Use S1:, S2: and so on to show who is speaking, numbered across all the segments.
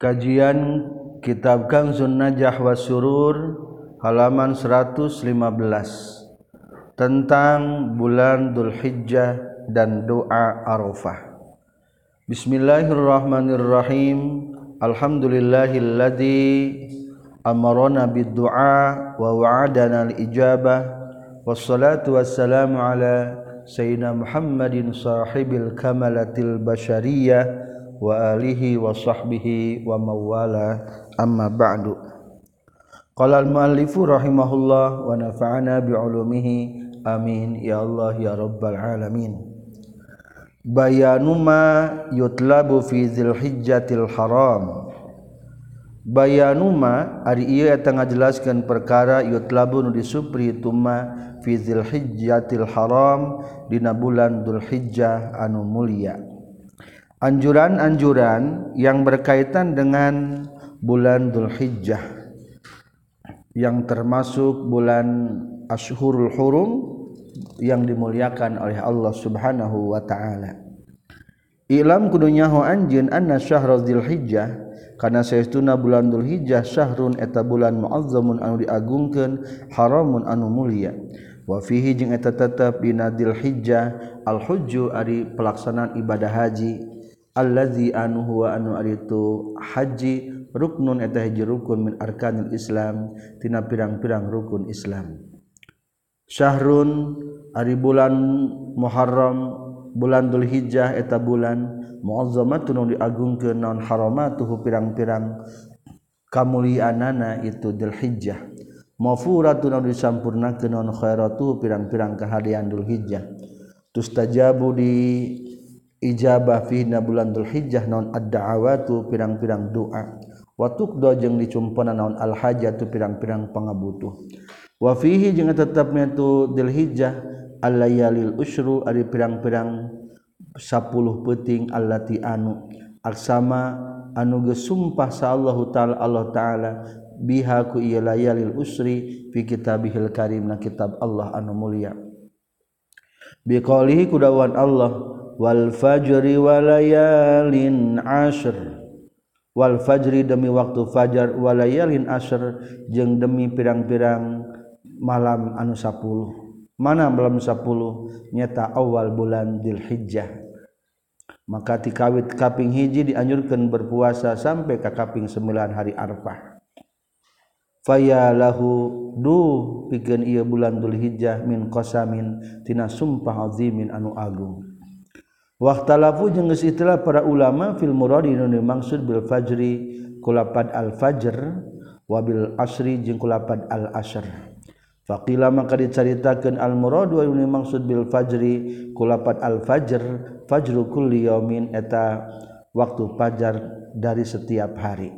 S1: Kajian Kitabkan Sunnajah wa Surur halaman 115 tentang bulan Dzulhijjah dan doa Arafah. Bismillahirrahmanirrahim. Alhamdulillahilladzi amarna bid-du'a wa wa'adana al-ijabah. Wassalatu wassalamu ala sayyidina Muhammadin sahibil kamalatil basyariyah wa alihi wa sahbihi wa mawala. Amma ba'du. Qala al muallifu rahimahullah wa nafa'ana bi ulumihi amin. Ya Allah ya rabbal alamin. Bayanu ma yutlabu fi dzilhijjatil haram. Bayanu ma ari ieu eta ngajelaskeun perkara yutlabu nu disupri tuma fi dzilhijjatil haram dina bulan dzulhijjah anu mulia anjuran-anjuran yang berkaitan dengan bulan Dzulhijjah yang termasuk bulan Ashurul Hurum yang dimuliakan oleh Allah Subhanahu wa taala. Ilam kudunyahu anjeun anna syahrul Dzulhijjah karena saestuna bulan Dzulhijjah syahrun eta bulan muazzamun anu diagungkeun haramun anu mulia. Wa fihi jeung eta tetep dina Dzulhijjah al-hujju ari pelaksanaan ibadah haji allazi anu huwa anu aritu haji ruknun eta hiji rukun min arkanil Islam tina pirang-pirang rukun Islam. Syahrun ari bulan Muharram bulan Dzulhijjah eta bulan muazzamatun diagungkeun naon haramatuhu pirang-pirang kamulianana itu Dzulhijjah. Mafuratun disampurnakeun naon khairatu pirang-pirang kahadian Dzulhijjah. Tustajabu di ijabah fihna bulan Dzulhijjah naon ad-da'awatu pirang-pirang doa. Wa tuqda jeung dicumpana naon al-hajatu pirang-pirang pangabutuh wa fihi jeung tetepna tu Dzulhijjah al-layalil usyru ari pirang-pirang 10 peting allati anu aksama anu geus sumpah sa Allah taala Allah taala biha ku ieu layalil usri fi kitabihil karim na kitab Allah anu mulia. Biqaulihi kudawan Allah wal fajri walayalin ashr. Wal fajri demi waktu fajar walayalin asr jeung demi pirang-pirang malam anu 10 mana malam 10 nyata awal bulan Dzulhijjah. Maka tikawit kaping hiji dianjurkan berpuasa sampai ke kaping 9 hari Arfah. Faya lahu du pikeun ieu bulan Dzulhijjah min qasamin tina sumpah azimin anu agung. Waktalafu jeung geus istilah para ulama fil muradi nu dimaksud bil fajri kulapad al fajr wabil asri jeung kulapad al asr. Faqila maka dicaritakeun al muradu wa dimaksud bil fajri kulapad al fajr fajru kulli yaumin eta waktu fajar dari setiap hari.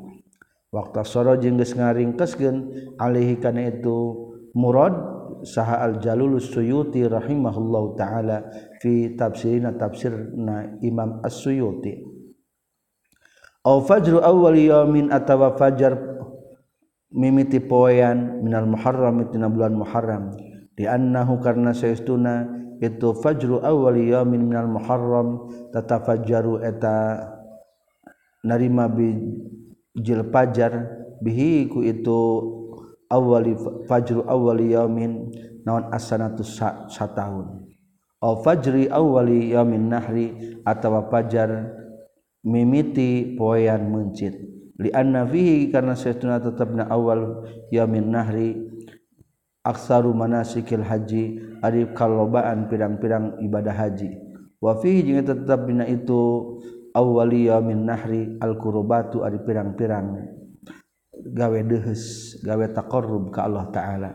S1: Waktu soro jeung geus ngaringkeskeun alaihi kana itu murad saha al jalulus suyuti rahimahullahu taala fi tafsirina tafsirna imam as-suyuti. Au fajru awal yamin atawa fajar mimiti poean minal muharram tina bulan muharram. Di annahu karna saestuna itu fajru awal yamin minal muharram tatafajjaru eta narima bi jil pajar bihi ku itu awali fajru awali yaumin naon asanatu sa, aw fajri awali yaumin nahri atawa fajar mimiti poean mencit. Li anna fihi karena satuna tetapna awal yaumin nahri aksaru manasikil haji ari kalobaan pirang-pirang ibadah haji. Wa fihi jeung tetap dina itu awali yaumin nahri al qurbatu ari pirang-pirang. Gawe dehes gawe taqarrub ka Allah taala.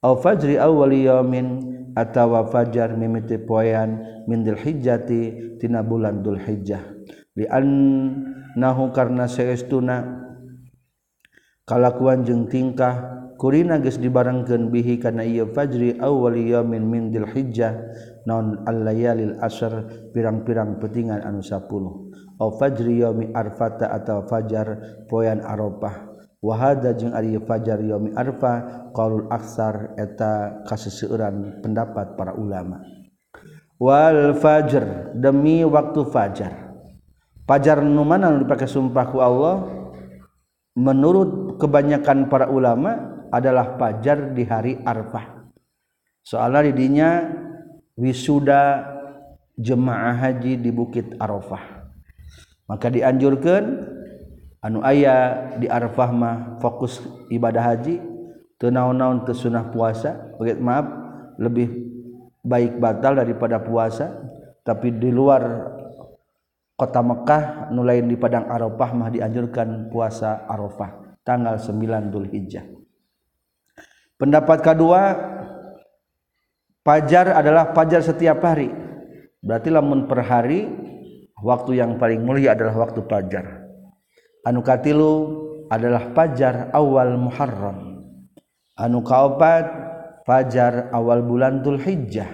S1: Au fajri awwali yaumin atawa fajar mimiti poean mindil hijjati tina bulan dul hijjah li an nahu karna saestuna kalakuan jeung tingkah kurina geus dibarengkeun bihi kana ieu fajri awwal yaumin min dil hijjah naun al-layalil asr pirang-pirang petingan anu 10 au fajri yaumi arfata atau fajar poean arafah. wahada jeung Ari Fajar Yomi Arfa qaulul aksar eta kaseueuran pendapat para ulama. Wal fajr demi waktu fajar. Fajar nu mana nu dipakai sumpah ku Allah? Menurut kebanyakan para ulama adalah fajar di hari Arfah. Soalnya didinya wisuda jemaah haji di Bukit Arafah. Maka dianjurkan anu ayah di Arafah mah fokus ibadah haji tenau-naun tersunah puasa maaf lebih baik batal daripada puasa tapi di luar kota Mekkah nu lain di Padang Arafah mah dianjurkan puasa Arafah tanggal 9 Dzulhijjah. Pendapat kedua pajar adalah pajar setiap hari. Berarti lamun per hari waktu yang paling mulia adalah waktu pajar. anukatilu adalah fajar awal Muharram. Anu kaopat fajar awal bulan Dzulhijjah.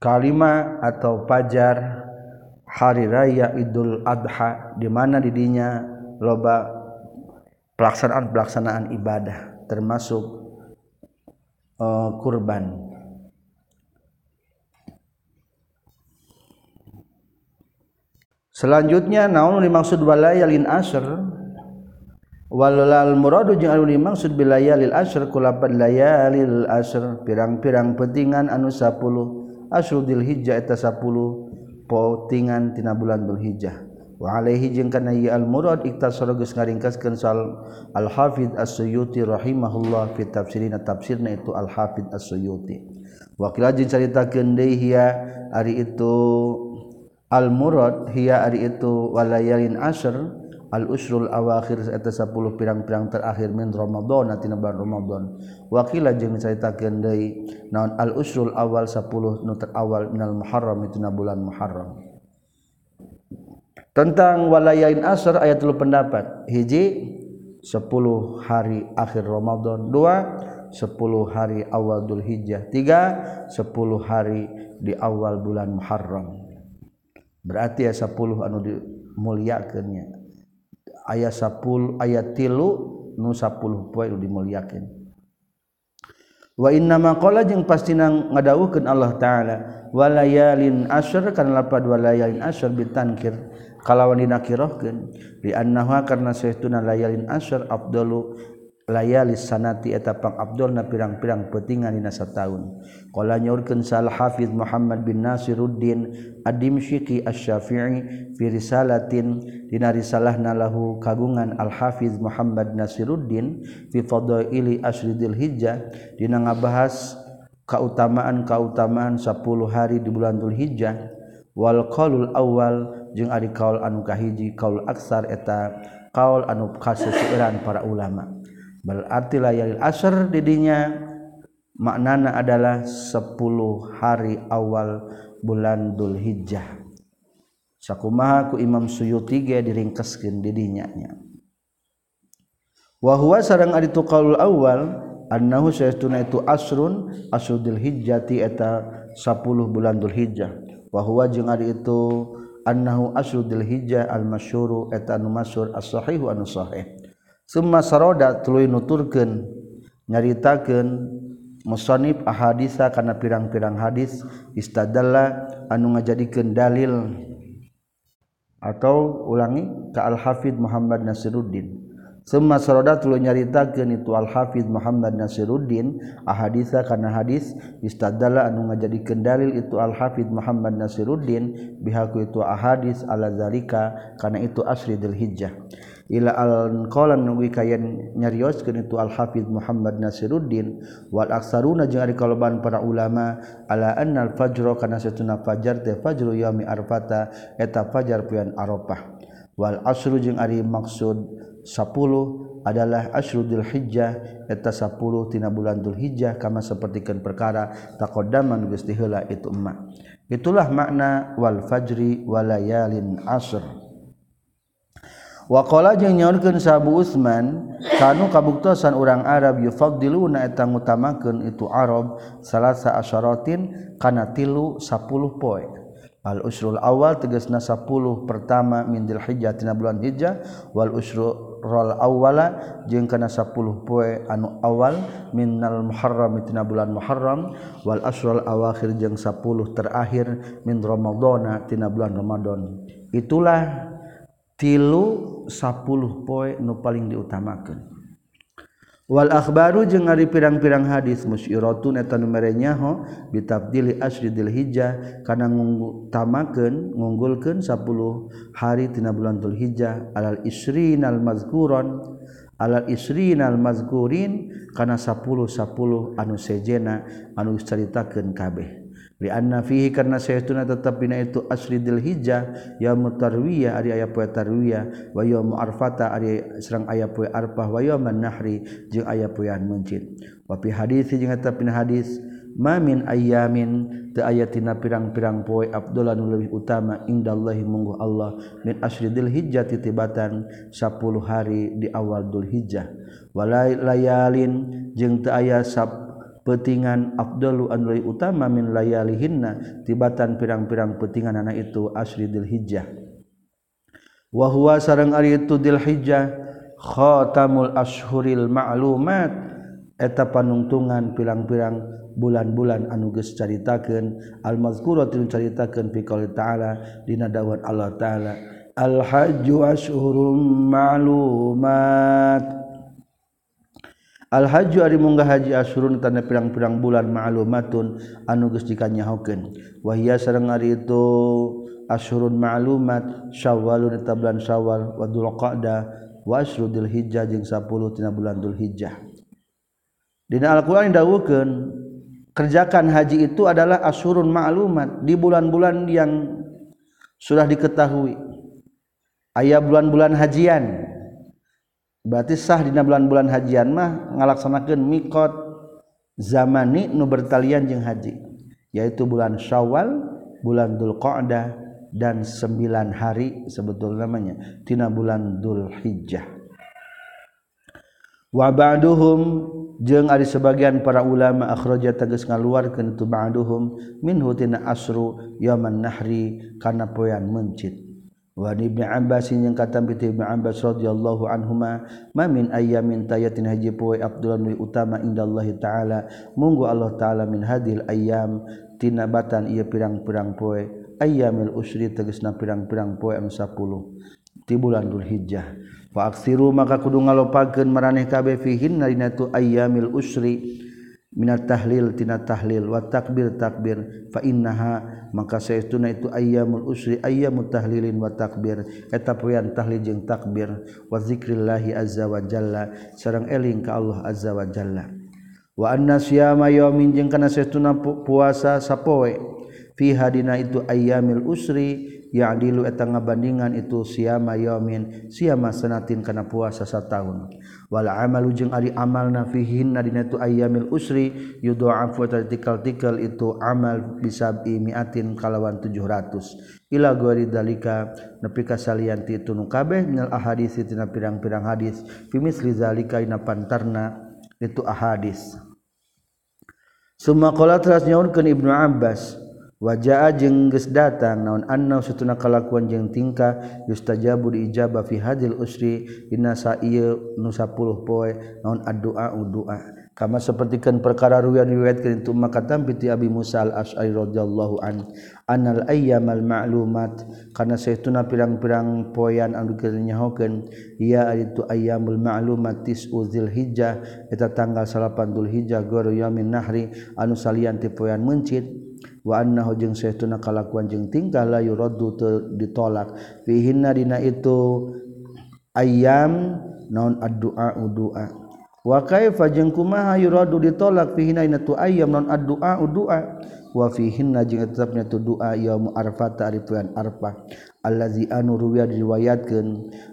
S1: Kalima atau fajar hari raya Idul Adha di mana didinya loba pelaksanaan-pelaksanaan ibadah termasuk uh, kurban. selanjutnya naon dimaksud walayalin asr? Walal muradu jeung anu dimaksud bilayalil asr kulapan layalil asr. Pirang-pirang pentingan anu 10 asrul dzulhijjah eta 10 potingan tina bulan dulhijjah wa alaihi jeung kana ieu al murad iktasara geus ngaringkaskeun sal al hafid as-suyuti rahimahullah fi tafsirina. Tafsirna itu al hafid as-suyuti. Wa qila caritakeun deui ari itu al murad hiya ari itu walayalin asr al-usrul awakhir eta 10 pirang-pirang terakhir min Ramadan tina bulan Ramadan. Wakila jeung dicaritakeun deui naon al-usrul awal 10 nu terawal minal Muharram itu bulan Muharram. Tentang walayain asr ayat lu pendapat. Hiji 10 hari akhir Ramadan. Dua 10 hari awal Dzulhijjah tiga 10 hari di awal bulan Muharram berarti ya 10 anu dimuliakannya. Ayat 10 ayat tilu nu 10 poe dimuliakan wa inna ma qala jeung pastina ngadawuhkeun Allah taala walayalin asyr kana lapad walayalin asyr bitankir kalawan dinakirahkeun li annaha karna saytuna layalin asyr afdalu layali sanati eta pang Abdul na pirang-pirang petingan dina sataun. Qala nyaurkeun Sal Hafiz Muhammad bin Nasiruddin Ad-Dimsyqi Asy-Syafi'i fi risalatin dina risalahna lahu kagungan Al Hafiz Muhammad Nasiruddin fi fadaili Asyridil hijjah dina ngabahas kautamaan-kautamaan 10 hari di bulan Dzulhijjah wal qaulul awal jeung ari kaul anu kahiji kaul aksar eta kaul anu kasusuran para ulama' berarti layalil asr didinya maknana adalah 10 hari awal bulan Dzulhijjah sakumaha ku Imam Suyuti ge diringkeskeun didinya nya wa huwa sareng ari qaulul awal annahu saytuna itu asrun asrul dzulhijjati eta 10 bulan dzulhijjah wa huwa jeung ari itu annahu asrul dzulhijjah al masyhuru eta anu masyhur as sahihu anu sahih. summa saroda tuluy nuturkeun nyaritakeun musannif ahadisa kana pirang-pirang hadis istadalla anu ngajadikeun dalil. Atau ulangi ka al hafid Muhammad Nasiruddin. Summa saroda tuluy nyaritakeun itu al hafid Muhammad Nasiruddin ahadisa kana hadis istadalla anu ngajadikeun dalil itu al hafid Muhammad Nasiruddin bihaku itu ahadis ala zalika kana itu asri hijjah ila alqalan nunggu kayan nyarioskeun itu al-hafiz Muhammad Nasiruddin wal aksaruna jeung ari kaloban para ulama ala annal fajra kana satuna fajar teh fajru yaumi arfata eta fajar pian arafah. Wal asru jeung ari maksud 10 adalah asyrudul hijjah eta 10 tina bulan dul hijjah kama sapertikeun perkara taqaddaman geus diheula itu emak itulah makna wal fajri walayalin asr. wakola jeung nyaurkeun sabu Utsman kanu kabuktosan urang Arab yufadiluna eta ngutamakeun itu Arab salasa asyaratin kana tilu 10 poe. Al usrul awal tegasna 10 pertama min dzulhijjah tina bulan hijjah wal usrul awala jeung kana 10 poe anu awal minal muharram tina bulan muharram wal asrul awakhir jeung 10 terakhir min ramadhana tina bulan ramadan itulah tilu 10 poe nu paling diutamakan Wal akbaru jeung ari pirang-pirang hadis musyiratun eta nu mere nyaho asri asridil hijjah kana ngutamakeun ngunggulkeun 10 hari tina bulan Dzulhijjah alal isrinal mazkuron alal isrinal mazkurin kana 10 10 anu sejena anu caritakeun kabeh. Lianna fihi karena saytuna tetap bina itu asri dil hijjah yaumut tarwiyah ari aya poe tarwiyah wa yaum arfata ari sareng aya poe arfah wa yauman nahri jeung aya poean muncit wa fi hadis jeung eta pina hadis ma min ayyamin teu aya tina pirang-pirang poe abdullah leuwih utama indallahi mungguh Allah min asri dil hijjah titibatan 10 hari di awal dul hijjah wa jeung teu aya petingan Abdullu Android utama min layalihinna tibatan pirang-pirang petingan anak itu asri Hijjah wahwa sarang Ari itu Hijjah khotamul ashuril ma'lumat eta panungtungan pirang-pirang bulan-bulan anuges caritakan caritakeun fi qouli ta'ala dina dawat Allah ta'ala al hajju ashhurum ma'lumat. Al-haju ari munggah haji asurun tanda pirang-pirang bulan ma'lumatun anu geus dikanyahokeun. Wa hiya sareng ari itu asurun ma'lumat Syawalun eta bulan Syawal wa Dzulqa'dah wa asyru Dzulhijjah jeung 10 tina bulan Dzulhijjah. Dina Al-Qur'an dawuhkeun kerjakan haji itu adalah asurun ma'lumat di bulan-bulan yang sudah diketahui. Ayah bulan-bulan hajian berarti sah dina bulan-bulan hajian mah ngalaksanakan mikot zamani nu bertalian jeung haji yaitu bulan syawal bulan Dhul Qa'dah dan sembilan hari sebetulnya namanya tina bulan Dhul Hijjah wa ba'duhum jeung ari sebagian para ulama akhraja tegas ngaluarkeun tu ba'duhum minhu tina asru yaman nahri kana poean mencit. Wa Ibnu Abbas yang kata bi Ibnu Abbas radhiyallahu anhuma mamin ayyamin tayatin haji poe afdalun wi utama indallahi taala. Munggu Allah taala min hadil ayyam tina batan ieu pirang-pirang poe ayyamil usri tegasna pirang-pirang poe anu 10 ti bulan Dzulhijjah fa aksiru maka kudu ngalopakeun maraneh kabeh fihin narina tu ayyamil usri. Minat tahlil tina tahlil. Wa takbir takbir. Fa innaha maka saya tuna itu ayamul usri ayamut tahlilin wa takbir. Eta puyan tahlil jeung takbir. Wa zikrillahi azza wa jalla. Sareng eling ka Allah azza wa jalla. Wa anna siyama yaumin jeung kana saya tuna puasa sapoe. Fi hadina itu ayamil usri ya adilu eta ngabandingan itu siama yaumin siama sanatin kana puasa sataun wala amalu jeung ari amal nafihin dina tu ayyamil usri yudha'afu tikal-tikal itu amal bisabi miatin kalawan 700 ila gori dalika nepi ka salianti itu nu kabeh minal ahadits tina pirang-pirang hadis. Fimis lizalika ina pantarna itu ahadis. Suma qala teras nyaurkeun Ibnu Abbas wajah jeung geus datang naon annau satuna kalakuan jeung tingkah yustajabu diijabah fi hadil usri dina saieu nu 10 poe naon addu'a doa kama sapertikeun perkara ruwian riwayatkeun tu maka tampi ti Abi Musa al-Asy'ari radhiyallahu an anal ayyamal ma'lumat kana saeutuna pirang-pirang poean anu nyahokeun ya itu ayyamul ma'lumat tis'u Hijjah eta tanggal 8 Dzulhijjah goro yamin nahri anu salian ti poean mencit waannahu jeung seuna kalakuan jeung tingkah la yuraddu ditolak. Fihinna dina itu ayam naon addu'a du'a wa kaifa jeung kumaha yuraddu ditolak? Fihinna dina tu ayam naon addu'a du'a wa fihinna jeung tetapnya tu du'a yaum arfata ari arfa arfah allazi anu ruwiya diriwayatkeun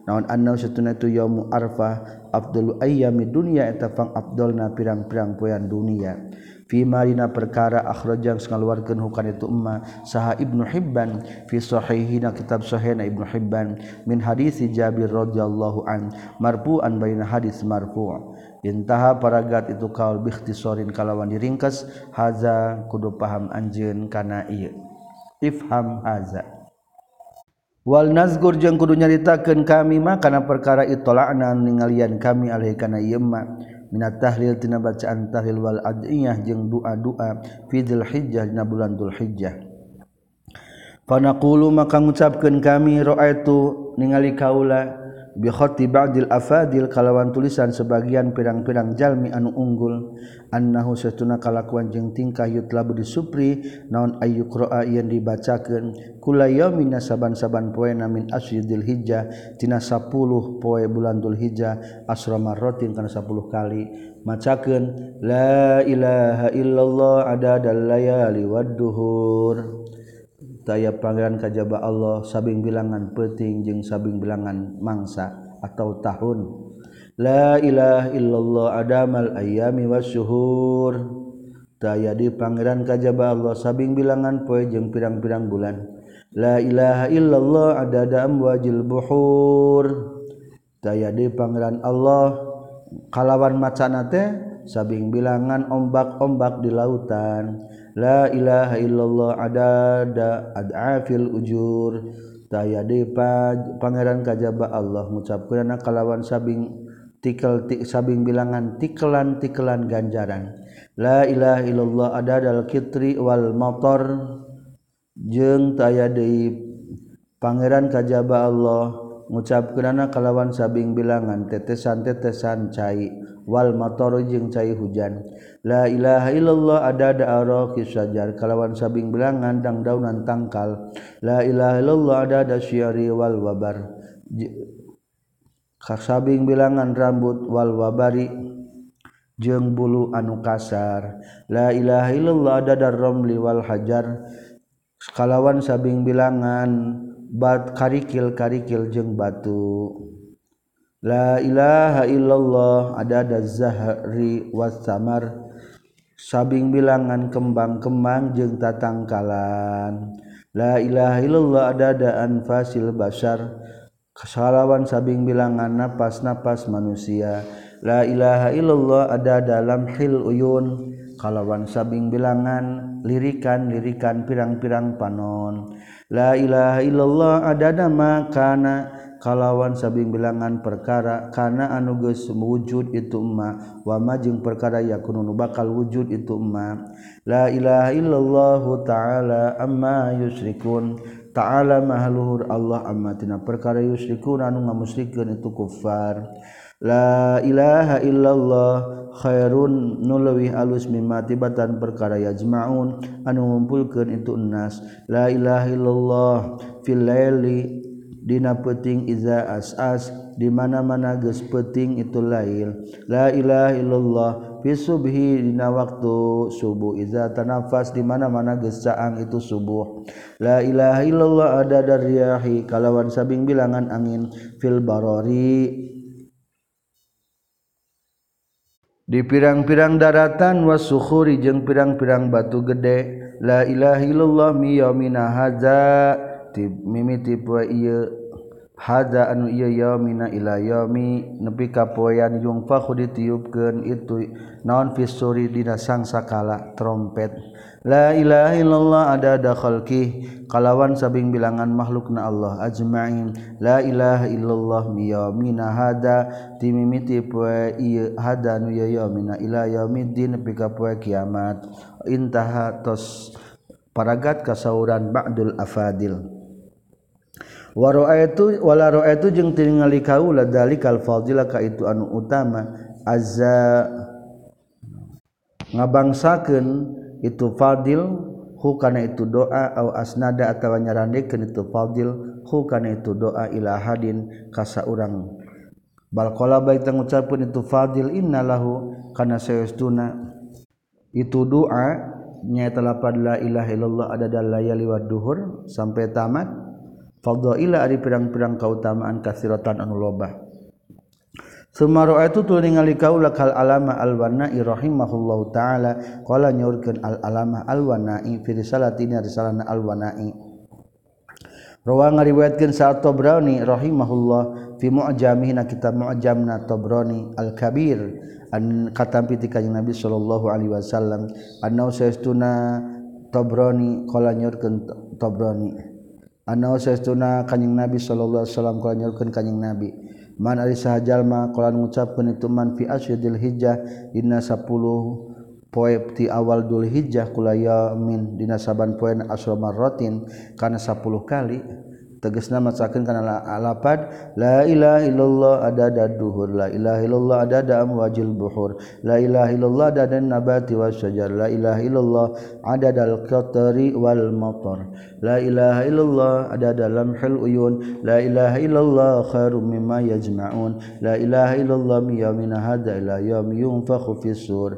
S1: naon anna satuna tu yaum arfah afdalu ayyami dunya eta pang afdalna pirang-pirang poean dunia. Fimarina perkara akhrojang ngaluarkan hukan itu emma saha Ibnu Hibban fi sahihina kitab sahihna Ibnu Hibban min hadisi Jabir radhiyallahu an marfu'an baina hadis marfu' intaha paragat itu kaul bikhtisorin kalawan diringkas haza kudu paham anjeun kana ieu. Ifham haza. Wal nazgur jeung kudu nyaritakeun kami mah kana perkara itola'na ningalian kami alai kana ieu minat tahlil tina bacaan tahlil wal adiyah jeung doa-doa fi Dzulhijjah dina bulan Dzulhijjah. Fa naqulu maka ngucapkeun kami ra'aitu ningali kaula bikhoti ba'dil afadil kalawan tulisan sebagian pirang-pirang jalmi anu unggul annahu satuna kalakuan jeung tingkah yutlabu disupri naon ayyuqra'a yang dibacakeun. Kulayamin saban-saban poe min asyidil hijjah tina 10 poe bulan Dzulhijjah asra marratin kana 10 kali. Macakeun la ilaha illallah adadal layali wad duhur. daya pangeran kajaba Allah sabing bilangan peting jeung sabing bilangan mangsa atau tahun. La ilah illallah adamal ayami wasyuhur. Daya di pangeran kajaba Allah sabing bilangan poe jeung pirang-pirang bulan. La ilaha illallah adada amwajil buhur. Daya di pangeran Allah kalawan macanate sabing bilangan ombak-ombak di lautan. La ilaha illallah adada ad'afil ujur. Taya depa pangeran kajaba Allah ngucapkeunna kalawan sabing tikel tik sabing bilangan tikelan tikelan ganjaran. La ilaha illallah adadal kitri wal motor jeung taya deui pangeran kajaba Allah ngucapkeunana kalawan sabing bilangan tetesan-tetesan cai wal motor jeung cai hujan. La ilaha illallah ada araqi sajar kalawan sabing bilangan dangdaunan tangkal. La ilaha illallah ada ada syari wal wabar. Kasabing bilangan rambut wal wabari jeung bulu anu kasar. La ilaha illallah ada romli wal hajar kalawan sabing bilangan bat karikil karikil jeung batu. La ilaha illallah ada ada zahri wasamar sabing bilangan kembang-kembang jeung tatangkalan la ilaha illallah ada ada anfasil basar. Kesalawan sabing bilangan napas-napas manusia. La ilaha illallah ada dalam hil uyun. kalawan sabing bilangan lirikan-lirikan pirang-pirang panon. La ilaha illallah ada nama kana. Kalawan sabing bilangan perkara kana anuges wujud itu emma wa jeung perkara yakununu bakal wujud itu emma la ilaha illallahu ta'ala amma yusrikun ta'ala mahaluhur Allah amma tina perkara yusrikun anu ngamusrikeun itu kufar. La ilaha illallah Khairun nulewih alus mimatibatan perkara yajmaun anu ngumpulkeun itu nas la ilaha illallah fil laili dina peting iza asas di mana-mana geus peting itu lail. La ilaha illallah fi subhi dina waktu subuh. Iza tanafas di mana-mana geus caang itu subuh. La ilaha illallah ada dariyahi kalawan sabing bilangan angin. Fil barori di pirang-pirang daratan wasukhuri jeung pirang-pirang batu gede. La ilaha illallah miyamina haza mimiti poe ieu. Haza anu ieu yaumina ila yaumi. Nepi ka poean yungfa khudi tiupkeun itu. Naon fisuri dina sangsakala trompet. la ilaha illallah ada dakhalqi kalawan sabing bilangan makhluk na Allah ajma'in. La ilaha illallah miyamina hada. Timimiti poe ieu hada nu yaumina ila yaumiddin pika poe kiamat. Intaha tos paragat kasauran ba'dul afadil. Wara itu wala roa itu jeung tingali kaula dalikal fadila ka itu anu utama azza ngabangsakeun itu fadil hu kana itu doa au asnada atawa nyarandekeun itu fadil hu kana itu doa ila hadin ka saurang bal qala baik ngucapkeun itu fadil innalahu kana sayastuna itu doa nya telapad la ilaha illallah ada dalayali wa duhur sampai tamat. Fadila ari pirang-pirang kautamaan kasiratan anu lobah Sumaro itu tu ningali kaula kal alama alwana irahimahullahu taala. Qala nyurkeun al alama alwana fi risalatina risalana alwana Rawa ngariwayatkeun sa Tabrani rahimahullah fi mu'jamih na kitab mu'jamna Tabrani al kabir an katampi ti kanjeng Nabi sallallahu alaihi wasallam annau saestuna Tabrani qala nyurkeun Tabrani. Annau saestuna kanjeng Nabi sallallahu alaihi wasallam qala nyurkeun kanjeng Nabi. man ari sahjallma kolan ngucapkeun itu man fi asyidil hijjah dina 10 poe ti awal dul hijjah kulayamin dina saban poe asra marratin kana 10 kali. teges nama caken karena alapad la ilaha illallah ada ada duhur. La ilaha illallah ada ada amwajil buhur. La ilaha illallah ada nabati wasyajar la ilaha illallah ada dal qatari wal matar. La ilaha illallah ada dalam hal uyun. La ilaha illallah khairum mimma yajma'un. La ilaha illallah min yaumina ila yaum yunfakhu fis sur.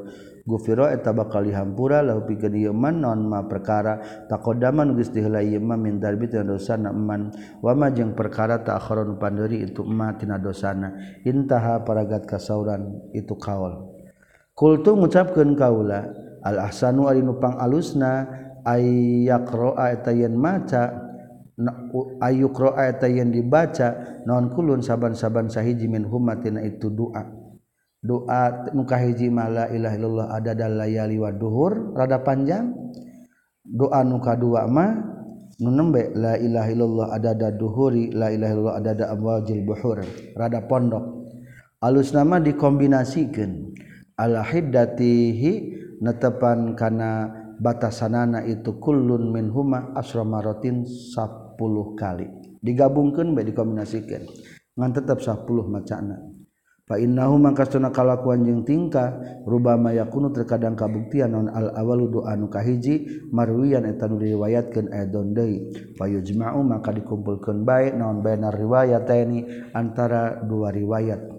S1: gufiro eta bakal dihampura lahu pikeun ieu man naon ma perkara taqaddama nu geus diheula ieu ma min darbi tina dosana man wa ma jeung perkara ta'akhiron pandeuri itu ma tina dosana. Intaha paragat kasauran itu kaul kultu ngucapkeun kaula al ahsanu ari nupang alusna ayyaqra eta yen maca ayukro eta yen dibaca naon kulun saban-saban sahiji min humatina itu doa doa muka hiji mala ilah illallah ada layali wa duhur rada panjang. Doa nuka dua ma nu nembe la ilah illallah ada da duhuri la ilah illallah ada da abwajil buhur rada pondok. Alus nama dikombinasikan ala hiddatihi netepan kana batasanana itu kullun min huma asramarotin 10 kali. Digabungkan baik dikombinasikan ngan tetap 10 macana. Painnahu mangkasuna kalakuan jeung tingkah rubama yakunu terkadang kabuktian non al awalu doa nu kahiji marwiyan eta nu diriwayatkeun aidon deui. Fayujma'u maka dikumpulkeun bae naon baina riwayataini antara dua riwayat.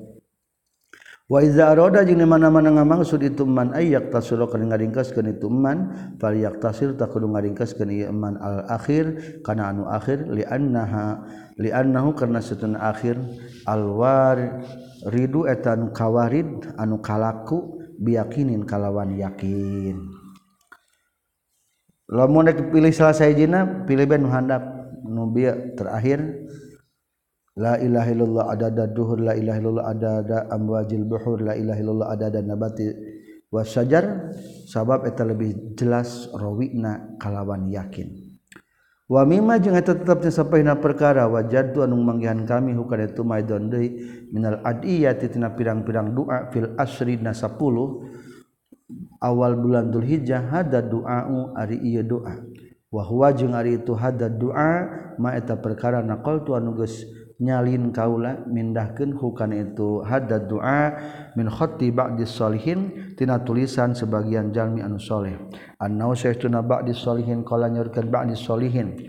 S1: Waiza roda jeng mana-mana ngamangsud itu man ayak tasuro kana ngaringkas itu man fal yak tasir tak kudu ngaringkas kana ieu man al akhir kana anu akhir li annaha li annahu satuna akhir al war ridu eta anu kawarid anu kalaku biyakinin kalawan yakin. Lamun dipilih salah sayjina pilih ben handap nu terakhir la ilahaillallah adada duhur la ilahaillallah adada amwajil buhur la ilahaillallah adada nabati wasajar sabab eta lebih jelas rawina kalawan yakin. Wa mimma jeung eta tetepna sapaina perkara wajadtu anu manggihan kami hukana itu maidon deui minal adiyati tina pirang-pirang doa fil asri na 10 awal bulan Dzulhijjah hada du'a'u ari ieu doa wa huwa jeung ari itu hada doa ma eta perkara naqaltu anu geus nyalin kaula mindahkeun hukana itu hada doa min khatti ba'di sholihin tina tulisan sebagian jalmi anu saleh annau saytuna ba'di sholihin qala nyurkeun ba'di sholihin.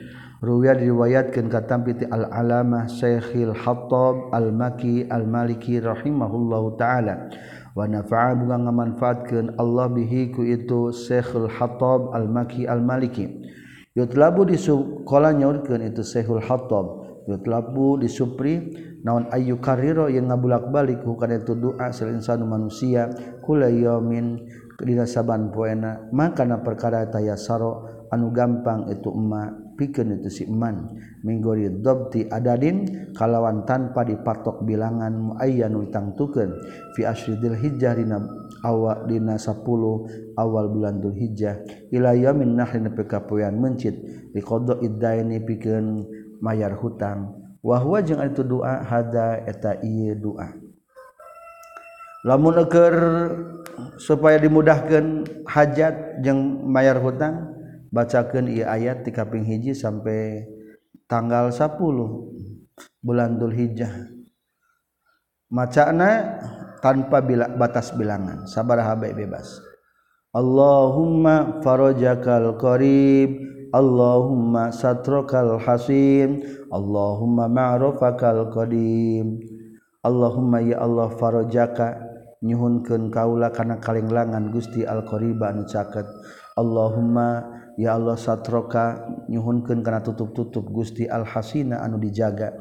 S1: Ruwiya diriwayatkeun ka tampiti al alamah Syekhil Hattab al Maki al Maliki rahimahullahu taala. Wa nafa'a bunga ngamanfaatkeun Allah bihi ku itu Syekhul Hattab al Maki al Maliki yutlabu di qala nyaurkeun itu Syekhul Hattab yutlabu disupri naon ayu kariro yang ngabulak-balik hukana itu doa sel insanu manusia kula yaumin dina saban poena makana perkara tayasaro anu gampang itu emma pikeun itu si iman minggori dobti adadin kalawan tanpa dipatok bilangan muayyanul tangtukeun fi asyidil hijjah dina awal dina 10 awal bulan Dzulhijjah. Ila yaumin nahrin pekapoean mencit liqada iddaini pikeun mayar hutangwahwa jeung itu doa hada eta doa lamunker supaya dimudahkan hajat jeung mayar hutang bacakan ia ayat di kaping hiji sampai tanggal 10 bulan Dzulhijjah. Macana tanpa bila, batas bilangan sabar habaib bebas. Allahumma farajakal qarib Allahumma satrokal hasim. Allahumma ma'rufakal qadim. Allahumma ya Allah farajaka. Nyuhunkeun kaula kana kalenglangan Gusti Al-Qariba anu caket. Allahumma ya Allah satroka. Nyuhunkeun kana tutup-tutup Gusti Al-Hasina anu dijaga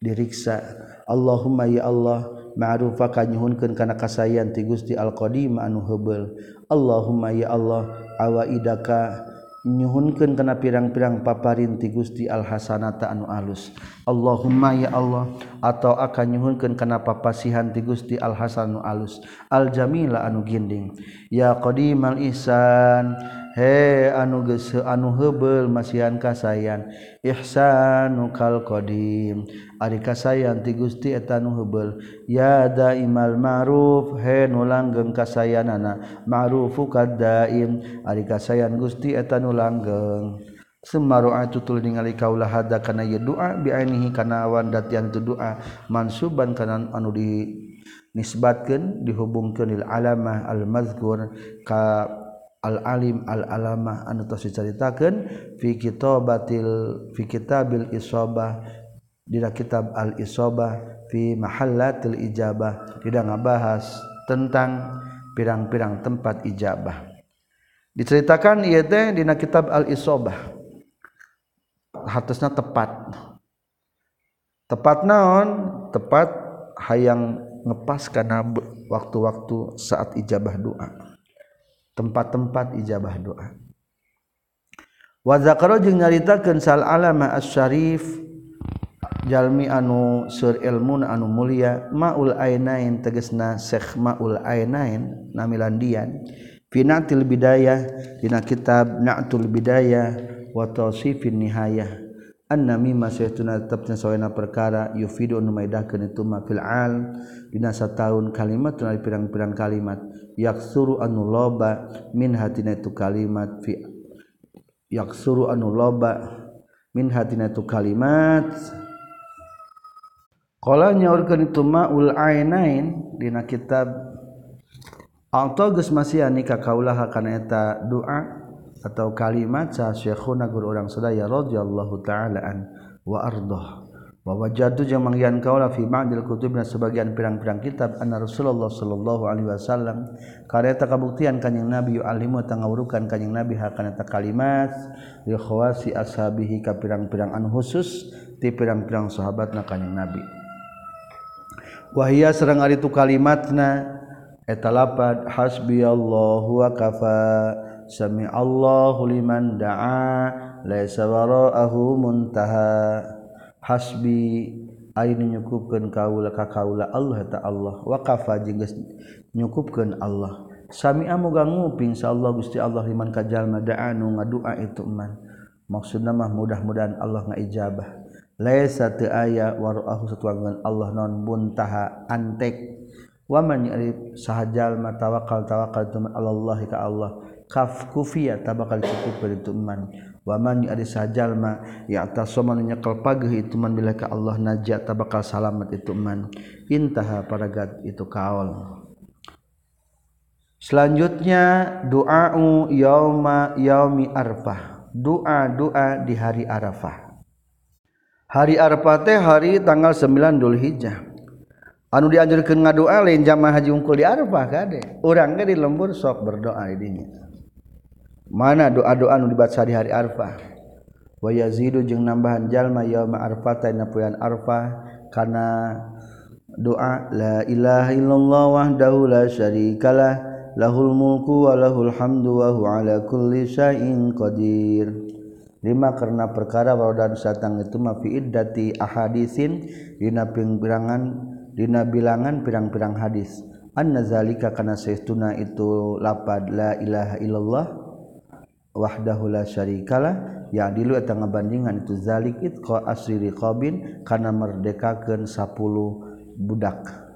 S1: diriksa. Allahumma ya Allah ma'rufaka. Nyuhunkeun kana kasayan ti Gusti Al-Qadim anu heubel Allahumma ya Allah awaidaka nyhunkan kena pirang-pirang paparinti Gusti Al-hasanata anu alus. Allahumma ya Allah atau akan nyhunkan kena papasihan ti Gusti Al-hasan anu alus. Al-jamila anu ginding. Ya qdimal Ihsan he anu gese anu hebel masihan kasayan ihsanu kal qadim. Ari kasayan ti Gusti eta nu hebel ya daimal ma'ruf he nu langgeng kasayanana. Ma'rufu kadaim ari kasayan Gusti eta nu langgeng. Semaru'atu tul ningali kaulah hada kana ye doa bi ainihi kana awan datian tu doa mansuban kana anu di nisbatkeun dihubungkeun lil alamah al mazkur ka al-alim al-alamah anu tos dicaritakeun fi kitabatil fi kitabil isabah dina kitab al-isabah fi mahallatil ijabah. Tidak ngabahas tentang pirang-pirang tempat ijabah. Diceritakan ieu teh dina kitab al-isabah. Hartosna tepat. Tepat naon? Tepat hayang ngepas karena waktu-waktu saat ijabah doa tempat-tempat ijabah doa. Wa zakara jeung nyaritakeun sal alama asy-syarif jalmi anu sur ilmu anu mulia maul ainain tegesna syekh maul ainain namilandian finatil bidayah dina kitab na'tul bidayah wa tawsifin nihayah. Anna mimma saytuna tetapna sawena perkara yufidu nu maidahkeun itu ma fil al dina sataun kalimat dari pirang-pirang kalimat yak suru anu loba min hatina itu kalimat fi yak suru anu loba min hatina itu kalimat. Kalau nyaurkan itu ma'ul ainain dina kitab Alto geus masiani kaulah kana eta doa atau kalimat sa syekhuna guru urang sadaya radhiyallahu taala an wa ardah. Wa wajadu jeung manggian kaula fi ba'dil kutubna sebagian pirang-pirang kitab. Anna Rasulullah sallallahu alaihi wasallam kareta kabuktian kanjing Nabi alimu tangawurukan kanjing Nabi hakana ta kalimat li khawasi ashabihi ka pirang-pirang anu khusus ti pirang-pirang sahabatna kanjing Nabi. Wahia sareng ari tu kalimatna eta lapad hasbiyallahu wa kafa sami Allahu liman da'a laisa wara'ahu muntaha hasbi nyukupkan kaula ka kaula Allah ta Allah. Geus nyukupkeun Allah. Sami amoga nguping insyaallah Allah Gusti Allah liman kajalma da'anu ngadua itu man. Maksudna mah mudah-mudahan Allah ngaijabah. Laisa teu aya warahu satuangan Allah non buntaha antek. Waman yarif sahajal ma tawakal tawakal tu Allah ka Allah. Kaf kufiya tabakal cukup itu man. Waman ada sajalma ya atas soman nyekal pagih itu man bila ka Allah najat tabakal salamat itu man. Intaha paragat itu kaul. Selanjutnya doa'u yauma yaumi arfah. Doa doa di hari arafah. Hari arafah teh hari tanggal 9 Dzulhijjah anu dianjurkeun ngadoa lain jamaah haji ungkul di arafah kade urang ge di lembur sok berdoa dinya mana doa-doa nu dibaca di hari Arfah? Waya zidu jeung nambahan jalma yauma arfata dina poean arfah kana doa la ilaha illallah wahdahu la syarikalah lahul mulku wa lahul hamdu wa huwa ala kulli syai'in qadir. Lima karena perkara wadan satang itu ma fi iddati ahaditsin dina pingbirangan dina bilangan pirang-pirang hadis. Anna zalika kana saytuna itu lapad la ilaha illallah wahdahu la syarikalah ya dilu eta ngabandingan itu zalik itqa asri riqabin kana merdekakeun 10 budak.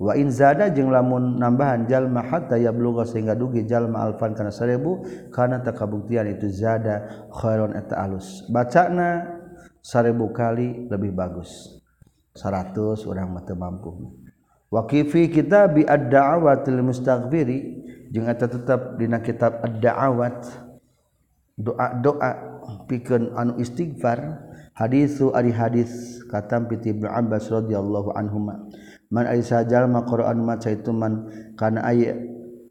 S1: Wa in zada jeung lamun nambahan jalma hatta yablugha sehingga dugi jalma alfan kana 1000 kana takabuktian itu zada khairon eta alus. Bacana 1000 kali lebih bagus. 100 orang mata mampu. Waqifi kita bi ad-da'awatil mustaghfiri jeung eta tetap dina kitab ad-da'awat. doa-doa pikeun anu istighfar hadisu ari hadis katam piti Ibnu Abbas radhiyallahu anhuma. Man ari jalma Qur'an maca itu man kana aya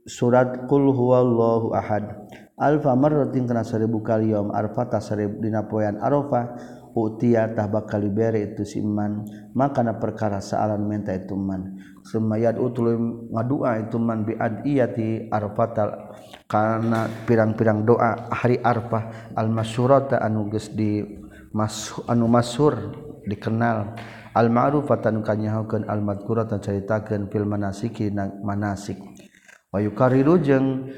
S1: surat qul huwallahu ahad. Alfa marratin kana 1000 kali yaum arfata 1000 dina poean arafah. utiyatah bakal bere itu siman makana perkara saalan minta itu man. Semayat utul ngadua itu man bi adiyati arfatal. Karena pirang-pirang doa hari arfah. Al masyurata anu geus di mas anu masyhur dikenal. Al ma'rufatan kanyahukeun al madkurata caritakeun fil manasiki manasik. Wa yukariru jeung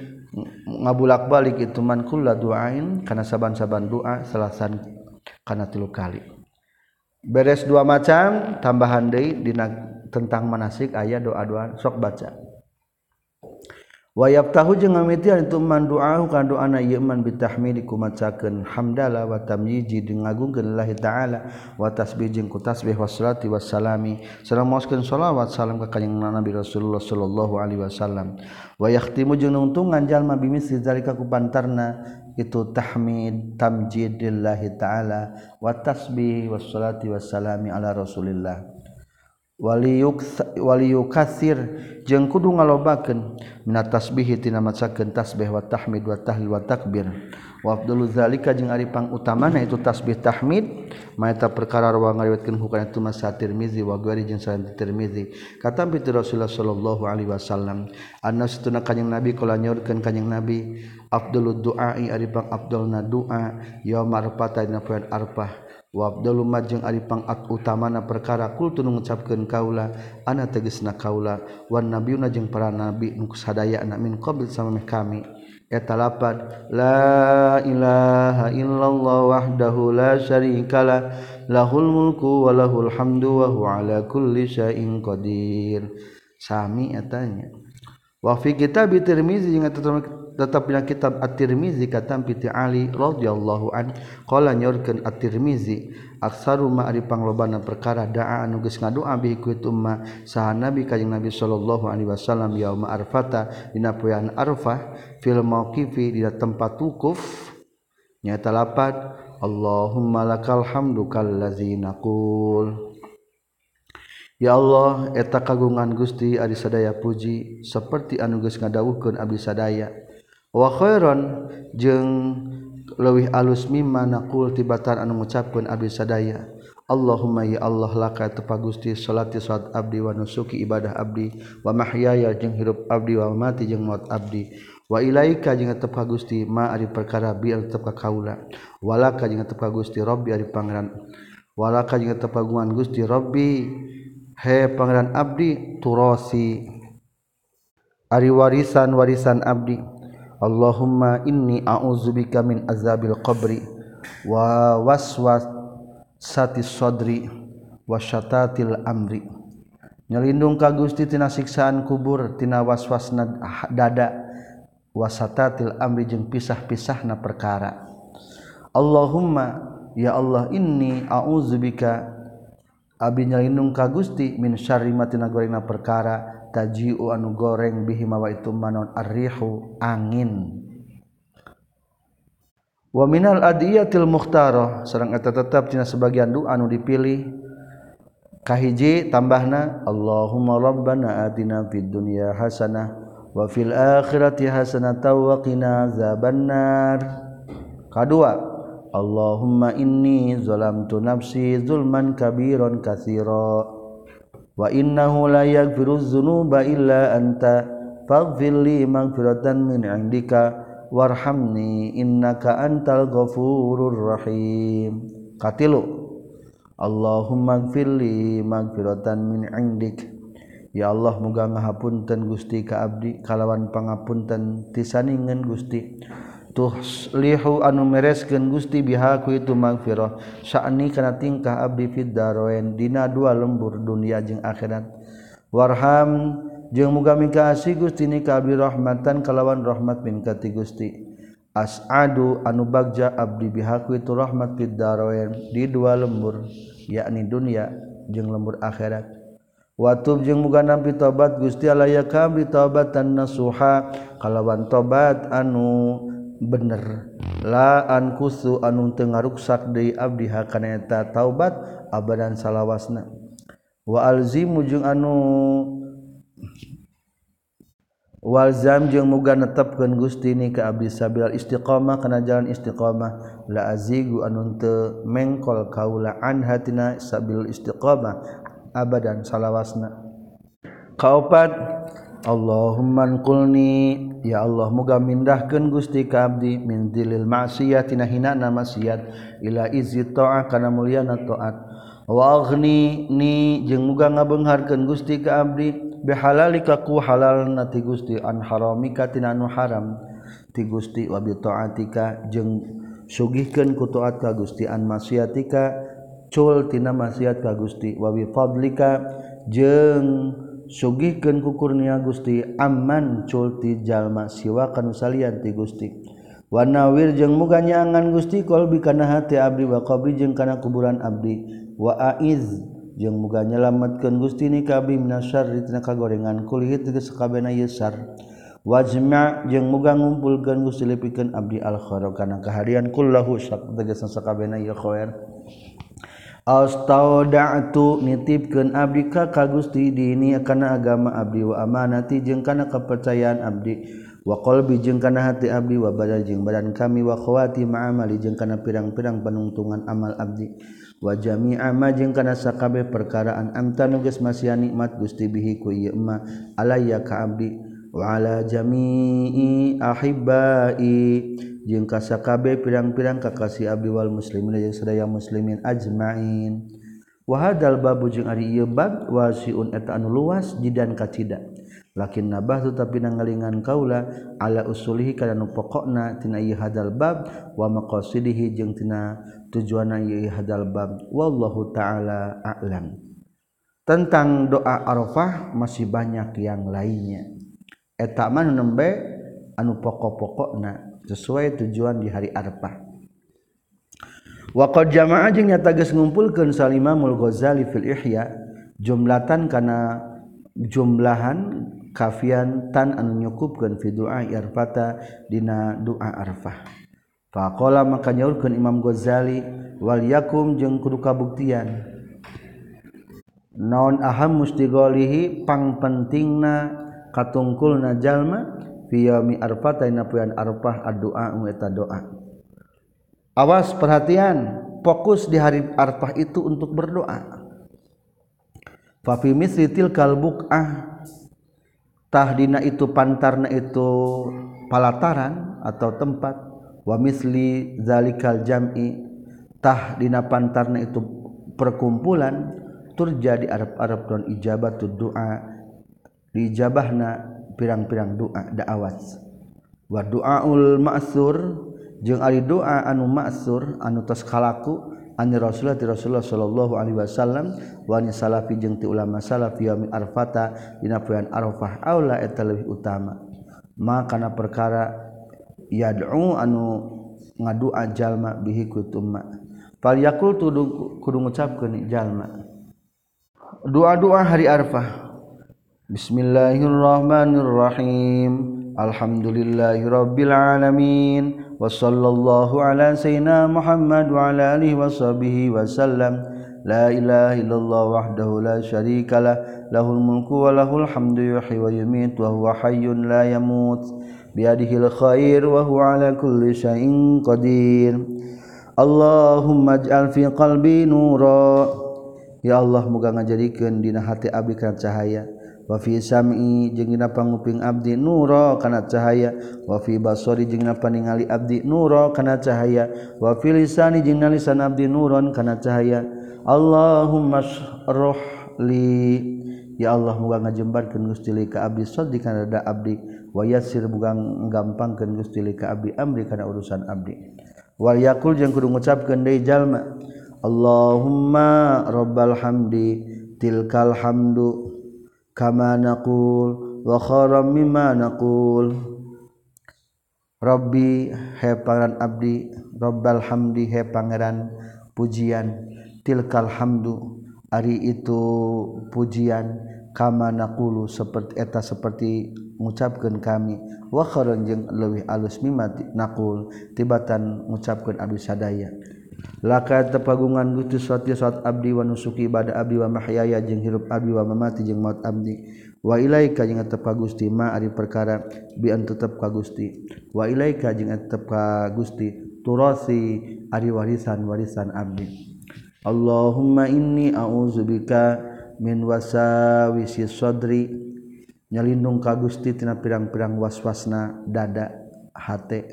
S1: ngabulak-balik itu man kullu duain kana saban-saban doa selasan karena tilu kali. Beres dua macam tambahan deui dina tentang manasik ayat doa-doa sok baca. Wayab tahu jeung ngamitian itu man doa ka doa na yeman bitahmidi kumacakeun hamdala wa tamyiji jeung ngagungkeun Allah taala wa tasbih jeung ku tasbih wassalati wassalami. Sareng maoskeun selawat salam ka kanjeng Nabi Rasulullah sallallahu alaihi wasallam. Wa yahtimu jeung nuntungan jalma bimis zalika ku pantarna itu tahmid tamjid lillahi ta'ala wa tasbih wassalati wassalami ala rasulillah. Waliyukatsir jeung kudu ngalobakeun mina tasbihi tina macakeun tasbih wa tahmid wa tahlil wa takbir. Wa afdalu zalika jeung ari pangutamana itu tasbih tahmid maeta perkara wa ngariwetkeun hukana itu Mas Tirmizi wa gari jeung Tirmizi. Kata bi Rasulullah sallallahu alaihi wasallam anna satuna kanjing nabi kala nyorkeun kanjing nabi Abdul duai Aripang Abdul na dua ya yo marpata arpah wa Abdul majeng Aripang at utama na perkara kul tun ngucapkeun kaula ana teges na kaula. Wan nabi najeng para nabi nukus sadaya anak min qabil sama kami. Eta lapan la ilaha illallah wahdahu la syarikala lahul mulku wa lahul hamdu wa huwa ala kulli syai'in qadir. Sami etanya wa fi kitab tirmizi jeung eta tetaplah kitab at-Tirmizi kata piti Ali radhiyallahu an. Qala nyorkeun at-Tirmizi aksaru ma ari panglobana perkara da'a anu geus ngadua bi ku umma saha nabi kanjing nabi sallallahu alaihi wasallam yauma arfata dina poean arfah fil mauqifi dina tempat wukuf. Nyata lapat Allahumma lakal hamdu kallazi naqul. Ya Allah eta kagungan Gusti ari sadaya puji seperti anu geus ngadawuhkeun abdi sadaya. wakhoron jeung lewih alus mimanakul tibatan anu mengucapkan abdi sadaya. Allahumma ya Allah laka tepa Gusti salati salat abdi wa nusuki ibadah abdi. Wa mahyaya jeung hirup abdi wa mati jeung maut abdi. Wa ilaika jeung tepa Gusti ma ari perkara bi tepa kaula walaka jeung tepa Gusti Rabbi ari pangeran. Walaka jeung tepagungan Gusti Rabbi he pangeran abdi turosi. Ari warisan warisan abdi. Allahumma inni a'udzubika min azabil qabri wa waswasati sadri wa syatatil amri. Nyelindung ka Gusti tina siksaan kubur tina waswasna dada wasatatil amri jeung pisah-pisahna perkara. Allahumma ya Allah inni a'udzubika abi nyelindung ka Gusti min syarri matina gorena perkara taji anu goreng bihimawa itu manon arrihu angin. Wa minal adiyatil mukhtarah sareng eta tetap cina sebagian doa anu dipilih. Kahiji tambahna Allahumma rabbana atina fid dunya hasanah wa fil akhirati hasanah wa qina azabannar. Kadua Allahumma inni zalamtu nafsi zulman kabiran katsira wa innahu la yaghfiruz dzunuba illa anta faghfir li maghfiratan min 'indika warhamni innaka antal ghafurur rahim. Katilu Allahumma gfirli maghfiratan min 'indik. Ya Allah muga ngahapunten Gusti ka abdi kalawan pangapunten tisaningan Gusti. tuhlihu anu mereskeun Gusti biha ku itu magfirah sya'ni kana tingkah abdi fid daroen dina dua lembur dunia jeung akhirat. Warham jeung muga mikasi Gusti ni ka abdi rahmatan kalawan rahmat min kati Gusti. As'adu anu bagja abdi biha ku itu rahmat fid daroen di dua lembur yakni dunia jeung lembur akhirat. Watub jeung muga nampi tobat Gusti alaya kabri tobatan nasuha. Kalawan tobat anu bener. Laan kusu anu tengaruksak di Abdi Hakaneta taubat abadan salahwasna waalzimujung anu Walzam jeung muga netepkeun Gusti ni ka abdi sabil istiqomah kana jalan istiqomah. La azigu anun teu mengkol kaula an hatina sabil istiqomah abadan salawasna. Kaopat Allahumma qulni ya Allah muga mindahkeun Gusti ka abdi min dilil ma'siyah tina maksiat. Ila izi ta'ah kana mulyana taat. Wa aghni ni jeung muga ngabengharkan Gusti ka abdi bihalalika halal nati Gusti an haramika tina nu haram. Ti Gusti wa bi taatika jeung sugihkeun ku taat ka Gusti an maksiatika cul tina maksiat ka Gusti. Wa bi fadlika jeung sugihkeun kukurnia Gusti aman culti jalma siwa kanu salian ti Gusti. Wanawir jeng jeung muga nyaangan Gusti qalbi kana hati abdi wa qabri jeung kana kuburan abdi. Wa aiz jeung muga nyelametkeun Gusti ni ka abdi minasyarri tina kagorengan kulit tegas sakabehna yesar wajma jeung muga ngumpulkeun Gusti lipikeun abdi al khair kana kaharian kullahu sak tegas sakabehna khair Astauda'tu nitipkeun abdi ka ka Gusti dini kana agama abdi wa amanati jeung kana kapercayaan abdi wa qalbi jeung kana hati abdi wa badan jeung badan kami wa khawati ma'amali jeung kana pirang-pirang panungtungan amal abdi wa jami'a ma jeung kana sakabeh perkaraan anta nu geus masih nikmat Gusti bihi ku ieu ma alayya ka abdi wa ala jami'i ahibbai. jeung kasakabe pirang-pirang kakasih abdi wal muslimin jeung sadaya muslimin ajmain. Wa hadzal babu jeung ari ieu bab wasiun eta anu luas jidan kacida lakin nabah tetapi nangalingan kaula ala usulihi kana nu pokokna tina ieu hadzal bab wa maqasidihi jeung tina tujuanna ieu hadzal bab. Wallahu taala a'lam. Tentang doa arafah masih banyak yang lainnya. Eta mah nembe anu pokok-pokokna. sesuai tujuan di hari Arafah Waqad jamaah jeung nyata geus ngumpulkeun Salimamul Ghazali fil Ihya jumlatan kana jumlahan kafian tan anu nyukupkeun fi du'a arfata dina doa arfah. Faqala maka nyaurkeun Imam Ghazali wal yakum jeung kudu kabuktian. Naon aham mustigolihi pang pentingna katungkulna jalma fi yaumi arfata ina puyan arfah addu'a eta doa. Awas perhatian. Fokus di hari arfah itu untuk berdoa. Fa fi misli tilkal buqah tahdina itu pantarna itu palataran atau tempat. Wamisli zalikal jammitah dina pantarna itu perkumpulan. Terjadi Arab-arab dan ijabat doa. Dijabahna pirang-pirang doa dakwat wa doaul ma'sur jeung ari doa anu ma'sur anu tos kalaku ani Rasulullah ti Rasulullah sallallahu alaihi wasallam wa ni salafi jeung ti ulama salaf yaumil arfata dina poean arfah aula eta leuwih utama. Ma kana perkara yad'u anu ngadua jalma bihi kutumma fal yakul kudu ngucapkeun jalma. Doa-doa hari arfah. Bismillahirrahmanirrahim. Alhamdulillahirabbil alamin. Wa sallallahu ala sayyidina Muhammad wa ala alihi wa sahbihi wa sallam. La ilaha illallah wahdahu la syarika lah. Lahul mulku wa lahul hamdu yuhyi wa yumiit wa huwa hayyun la yamut. Biyadihil khair wa huwa ala kulli syai'in qadir. Allahumma ij'al fi qalbi nura. Ya Allah moga ngajadikeun dina hati abdi kana cahaya. wafi sam'i jeung dina panguping abdi nuro kana cahaya. Wafi basori jeung dina paningali abdi nuro kana cahaya. Wafi lisani jeung dina lisan abdi nuron kana cahaya. Allahumma shrah li. Ya Allah muga ngajembarkeun Gusti li ka abdi sadri kana da abdi. Wa yassir muga gampangkeun Gusti li ka abdi amri kana urusan abdi. Wal yaqul jeung kudu ngucapkeun deui jalma. Allahumma rabbal hamdi tilkal hamdu. kama naqul wa khairam mimma naqul Rabbi he pangeran abdi Rabbal hamdi he pangeran pujian tilkal hamdu ari itu pujian kama naqulu seperti eta seperti mengucapkan kami wa khairan jeung leuwih alus mimma naqul tibatan mengucapkan abdi sadaya. laka tepagungan gusti Satya saat abdi wa nusuki ibadah abdi wa mahyaya jeung hirup abdi wa mamati jeung maut abdi. Wa ilaika jeung tetep ka Gusti ma ari perkara bi an tetep ka Gusti. Wa ilaika jeung tetep ka Gusti turasi ari warisan-warisan abdi. Allahumma inni a'udzubika min wasawisi sadri nyalindung ka Gusti tina pirang-pirang waswasna dada hate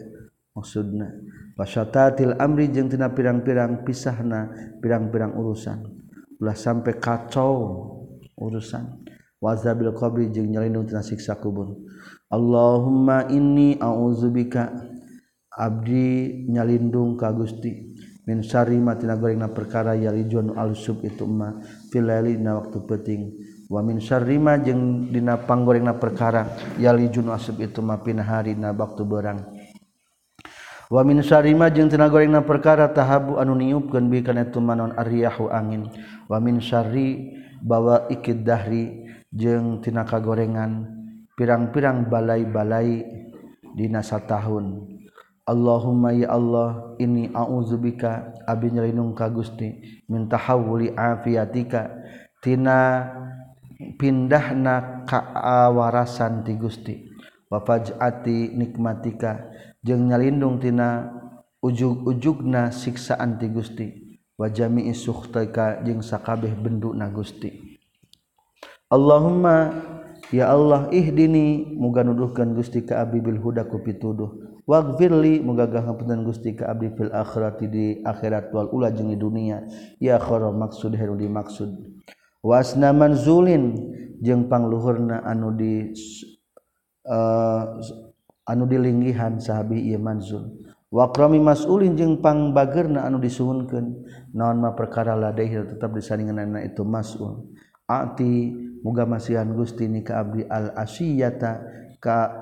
S1: maksudna. wasyatatil amri jeung tina pirang-pirang pisahna pirang-pirang urusan. Ulah sampai kacau urusan. Wazabil qabri jeung nyalindung tina siksa kubur. Allahumma inni a'udzubika abdi nyalindung ka Gusti. Min syarri ma tina gorengna perkara yalijun al-sub itu ma fil laili waktu penting wa min syarri ma jeung dina panggorengna perkara yalijun asub itu ma pina hari na waktu berang wa min Syarima jeung tina gorengna perkara tahabu anu niupkeun bi kana tumanon ariyahu angin. Wa min syarri bawa ikid dahri jeung tina kagorengan pirang-pirang balai-balai dina satahun. Allahumma ya Allah ini a'udzubika abi nyelinung ka Gusti min tahawuli afiatika tina pindahna kaawarasan ti Gusti. Wa faj'ati nikmatika. jeung nyalindung tina ujug-ujugna siksaan ti Gusti. Wa jami'i sukhtika jeung sakabeh benduna Gusti. Allahumma ya Allah ihdini muga nuduhkeun Gusti ka abdi bil huda ku pituduh. Waghfirli muga gahampunan Gusti ka abdi fil akhirati di akhirat wal ula jeung di dunia. Ya khara maksud heru di maksud wasna manzulin jeung pangluhurna anu di uh, anu dilinggihan sahabi ieu manzul. Wa qrami mas'ulin jeung pangbageurna anu disuhunkeun. Naon mah perkara ladaih tetap disaninganna itu mas'ul. Ati muga masihan Gusti ni ka abdi al asiyata ka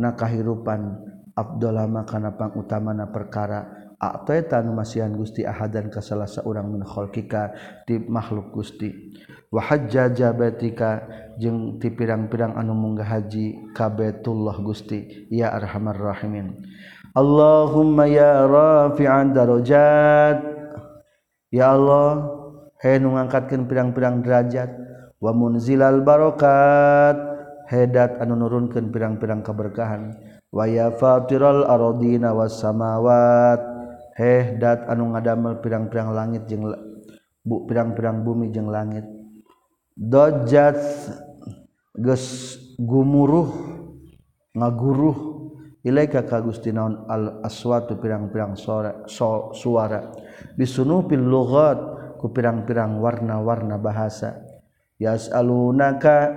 S1: na kahirupan Abdullah makana pangutamana perkara. Aqtaita nu masihan Gusti ahadan ka salah saurang min khalqika di makhluk Gusti. wahajajabatika jeung ti pirang-pirang anu munggah haji kabetullah Gusti ya arhamar rahimin. Allahumma ya rafi'an darajat. Ya Allah he nu ngangkatkeun pirang-pirang derajat wa munzilal barakat hedat anu nurunkeun pirang-pirang keberkahan wa ya fatiral ardina was samawat. Heh dat anu ngadamel pirang-pirang langit jeung bu pirang-pirang bumi jeung langit. dojat geus gumuruh ngaguruh ilaika ka Gusti naon al aswatu pirang-pirang suara so, suara. Bisunufil lughat ku pirang-pirang warna-warna bahasa. Yas'alunaka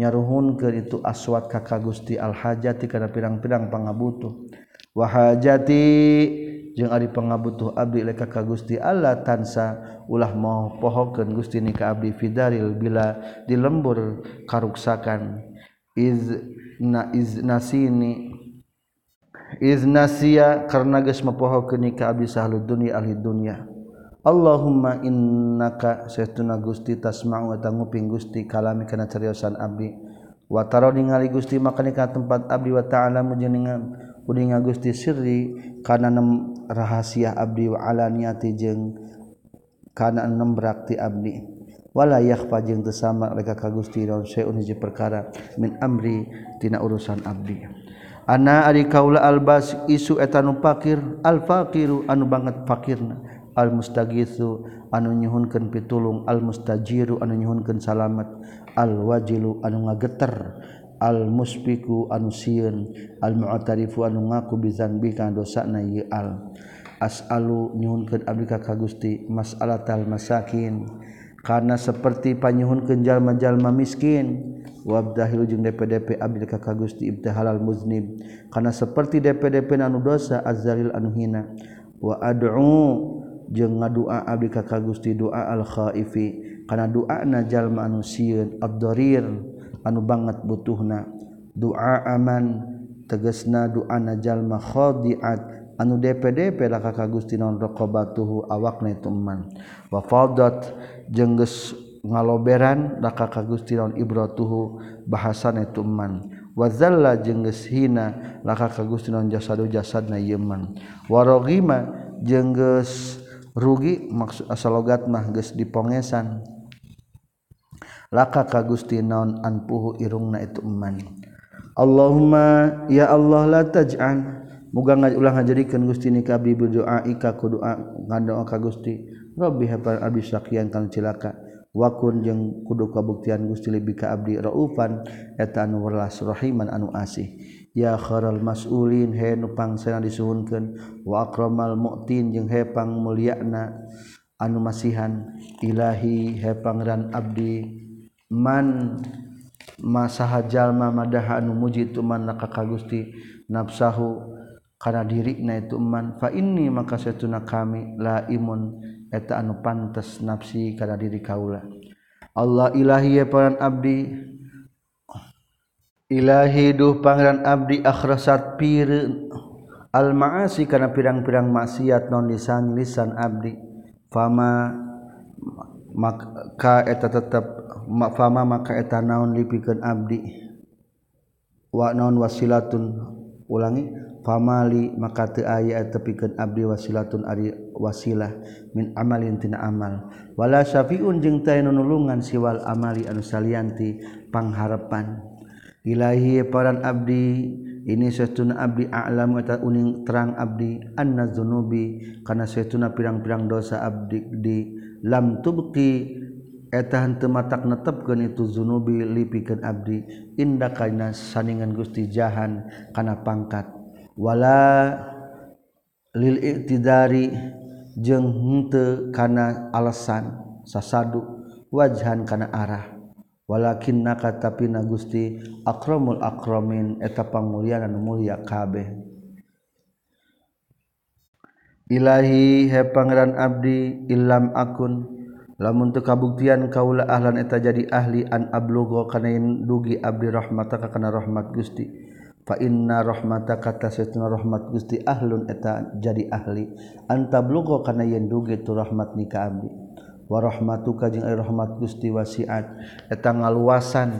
S1: nyaruhun ke itu aswat ka Gusti al hajati kana pirang-pirang pangabutuh. Wa hajati pengabuttuhwahhajati Ari pengabutuh Abdi kakak Gusti Allah tansa ulah mau pohonken Gusti ni ke Abdi Fidaril bila di lembur karuksakan nasini Inasia karena guys mepoho ke ni Abi dunia ahli dunia. Allahumma innaka saytuna Gusti tasma'u wa tanguping Gusti kalami kana cariosan abdi. Wa taro ningali Gusti maka ka tempat abdi wa ta'ala mujenengan udinga Gusti sirri kana nem rahasia abdi wa alaniyati jeung kana nem brakti abdi. Wala yakhfa jeung teu samar ka Gusti naon sayun hiji perkara min amri tina urusan abdi. Ana ari kaula albas isu eta nu fakir al faqiru anu banget fakirna al anu nyuhunkeun pitulung al mustajiru anu nyuhunkeun salamet al wajilu anu ngageter al muspiku anu sieun al mu'tarifu anu ngaku bizanbi kana dosana ye al. As'alu nyuhunkeun abdi ka Gusti mas'alatal masakin. Karena seperti panyuhunkeun jalma-jalma miskin wabdahil jeung DPDP abdi ka Gusti ibtihalal muznib. Karena seperti DPDP anu dosa azzalil anu hina. Wa ad'u jeung ngadua abdi ka Gusti doa al khaifi kana doa najal anu sieun ad-dharir anu banget butuhna. Doa aman tegesna doa najal khodiat anu DPDP lah kakak Gusti non raqabatuhu awakna itu man wafadat jengges ngaloberan lah kakak Gusti non ibratuhu bahasan itu man wazalla jengges hina lah kakak Gusti non jasadu jasadna ieu man warogima jengges rugi maksud asalogat mah geus dipongesan. laka ka Gusti naon anpuhu irungna itu iman Allahumma ya Allah la taj'an muga ulah ngajadikeun Gusti ni ka abdi berdoa ika ku doa ngadoa ka Gusti. Rabbi hafal abdi sakian kan cilaka. Wakun jeung kudu kabuktian Gusti lebih ka abdi raufan. Eta anu welas rahiman anu asih. Ya kharal mas'ulin he nu pangsana disuhunkeun. Wa akramal mu'tin jeung hepang mulyana anu masihan. Ilahi he pangeran abdi. man masaha jalma madaha anu muji itu man laka ka Gusti nafsahu kana diri na itu man fa inni maka satuna kami la imun eta anu pantes nafsi kana diri kaula. Allah ilahi ya paran abdi. Ilahi duh pangeran abdi akhrasat pir al maasi kana pirang-pirang maksiat non lisan lisan abdi. Fama maka eta tetap fama maka eta naon dipikeun abdi. Wa naon wasilatun ulangi famali maka teu aya tepikeun abdi wasilatun ari wasilah min amalin tina amal. Wala syafiun jeung teu nulungan siwal amali anu salianti pangharepan ilahi paran abdi ini setuna abdi a'lam eta uning terang abdi anna dzunubi kana setuna pirang-pirang dosa abdi di lam tubki etahan tematak netepkeun itu zunubi lipikeun abdi. Indakaina saningan Gusti jahan kana pangkat. Wala lil iktidari jeung henteu kana alasan sasadu wajhan kana arah. Walakin nakatapina Gusti akramul akramin eta pangulianan mulia kabeh. Ilahi he Pangeran Abdi Ilam akun. Lamun teu kabuktian kaula ahlan eta jadi ahli an ablugo kana dugi abdi rahmataka kana rahmat Gusti. Fa inna rahmataka tasatuna rahmat Gusti ahlun eta jadi ahli anta blugo kana yen dugi tu rahmat ni ka abdi. Wa rahmatuka jeung rahmat Gusti wasiat. Eta ngaluasan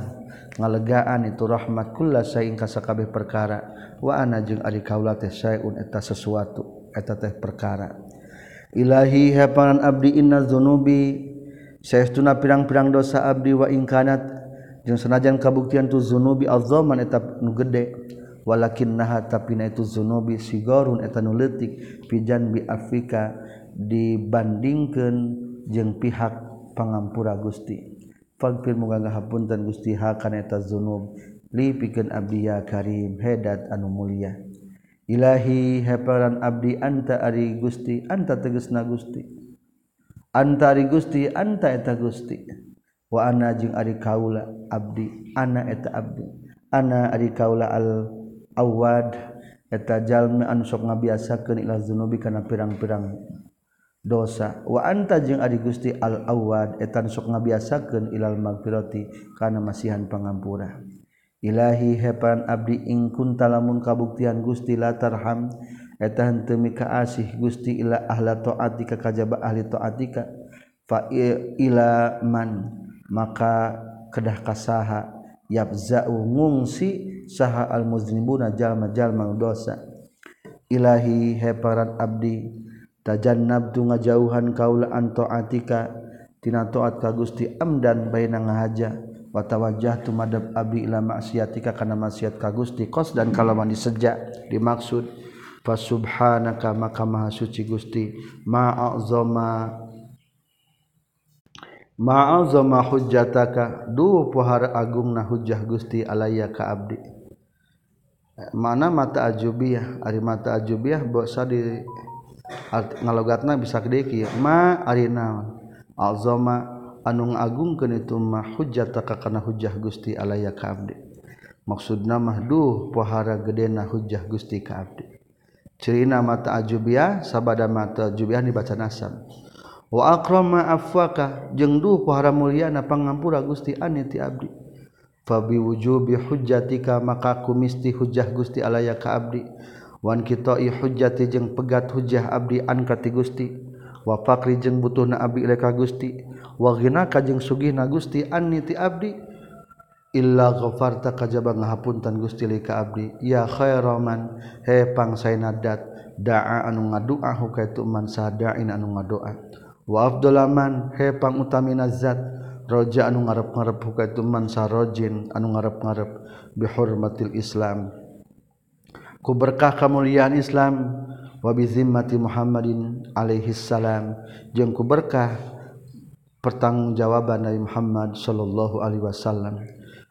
S1: ngalegaan itu rahmat kullasaing ka sakabeh perkara. Wa ana jeung ari kaula teh saeun eta sesuatu. eta teh perkara. Ilahi hepanan abdi inna zunubi. Saestuna pirang-pirang dosa abdi wa ingkanat jeung sanajan kabuktian tu zunubi azzaman eta nu gede. Walakin naha tapi na itu zunubi sigorun eta nu leutik. Pijan bi afrika dibandingkeun jeung pihak pangampura Gusti. Fagfir muga ngahapunten Gusti hakana eta zunub. Li pikeun abdi ya karim hedat anu mulia. Ilahi heparan abdi anta ari Gusti anta tegesna Gusti. Anta ari Gusti anta eta Gusti. Wa ana jeung ari kaula abdi ana eta abdi. Ana ari kaula al awad eta jalmi anu sok ngabiasakeun ila dzunubi kana pirang-pirang dosa. Wa anta jeung ari Gusti al awad eta sok ngabiasakeun ilal magfirati kana masihan pangampura Ilahi hepan abdi ingkunta lamun kabuktian Gusti latarham etahan temi kaasih Gusti ila ahla taati ka kajaba ahli taatika fa ila man maka kedah kasaha yabza'u ngungsi saha al muznibuna jalma-jalma dosa. Ilahi heparan abdi tajannabtu ngajauhan kaula an taatika tina taat ka Gusti amdan baina ngahaja. Wa tawajjahtu madab abi ila maksiatika kana maksiat ka Gusti qos dan kalawan disejak dimaksud fa subhanaka maka maha suci Gusti. Ma'azama ma'azama hujjataka du pohara agungna hujjah Gusti alayya ka abdi. Mana mata ajubiyah ari mata ajubiyah bosa di ngalogatna bisa kedeki. Ma ari naon alzama anu ngagung ke itumah hujat takakana hujah Gusti alaya kaabdi maksud namahduh pohara gedena hujah Gusti kaabdi cirina mata ajubiah sabada mata ajubiah dibaca nasab. Wa akrama afwaka jeung duh pohara mulyana pangampura Gusti ani ti abdi. Fabi wujubi hujjatika maka kumisti hujjah Gusti alaya ka abdi. Wan kitoi hujjati jeung pegat hujjah abdi an ka ti Gusti. Wa faqri jeung butuhna abdi ileka Gusti. wagina kajeng sugih na Gusti anniti abdi. Illa ghafarta kajaba ngahapuntan Gusti li ka abdi. Ya khairaman he pangsaynadat da'a anu ngadoa hukaitu man sada'in anu ngadoa. Wa afdalaman he pangutamina zat roja anu ngarep-ngarep hukaitu man sarojin anu ngarep-ngarep bihurmatil islam. Ku berkah kemuliaan islam wa bi zimmati muhammadin alaihi salam. Jeung ku berkah pertanggungjawaban Nabi Muhammad Shallallahu Alaihi Wasallam.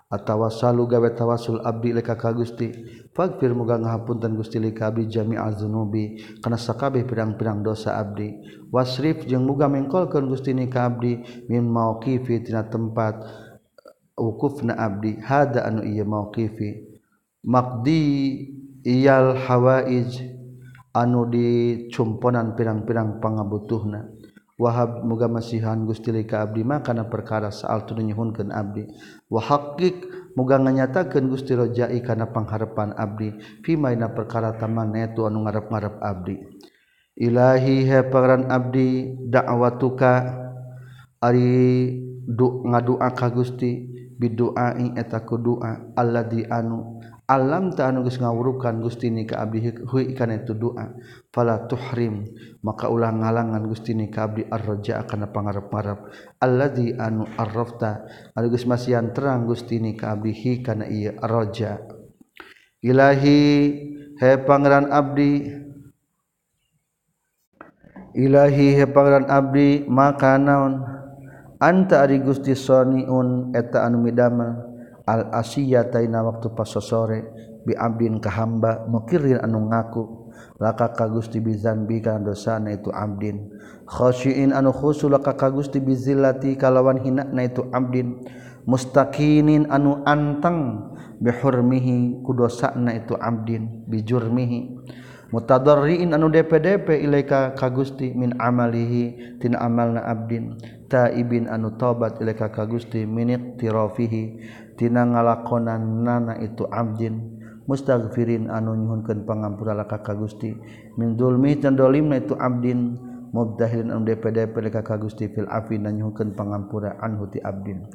S1: Atawa salu gawe tawasul Abdi leka ka Gusti. Fagfir muga ngahapunten Gusti li abdi jami'a dzunubi karena sakabeh pirang-pirang dosa Abdi. Wasrif jeung muga mengkolkan Gusti ni ka Abdi min mau kifi tina tempat wukufna Abdi. Hada anu iya mau kifi makdi iyal hawaij anu dicumponan pirang-pirang pangabutuhna. Wahab muga masihan gustili ka abdi mah kana perkara saal tu nyuhunkeun abdi. Wa haqiq muga nganyatakeun Gusti Rojai kana pangharepan abdi. Fi maina perkara taman netu anu ngarep-ngarep abdi. Ilahi he pangeran abdi da'watuka ari du ngadua ka Gusti. Biduai eta ku doa alladzi anu alam tagus ngawurkan gustini itu doa. Pala tuhrim maka ulang ngalangan gustini abdi arroja kana pangarep-arab Allah di anu arrofta anugus masihan terang gustini kabihi karena iya arroja ilahi he pangeran abdi. Ilahi he pangeran abdi maka naon? Anta ari gusti soniun eta anu midamel? al-asiya taina waktu pasosore bi abdin ka hamba mukirin anu ngaku laka ka Gusti bizanbi kana dosana itu abdin. Khasyiin anu khusu laka ka Gusti bizillati kalawan hinana itu abdin. Mustaqinin anu anteng bihurmihi kudosana itu abdin bijurmihi mutadarriin anu DPDP ilaika ka Gusti min amalihi tina amalna abdin. Taibin anu taubat ilaika ka Gusti min iktirafihi tina ngalakonan nana itu abdin mustagfirin anu nyuhunkeun pangampura laka ka Gusti. Min zulmi tan dolimna itu abdin mubdahilin anu DPD ka Gusti fil afi nyuhunkeun pangampura anhu ti abdin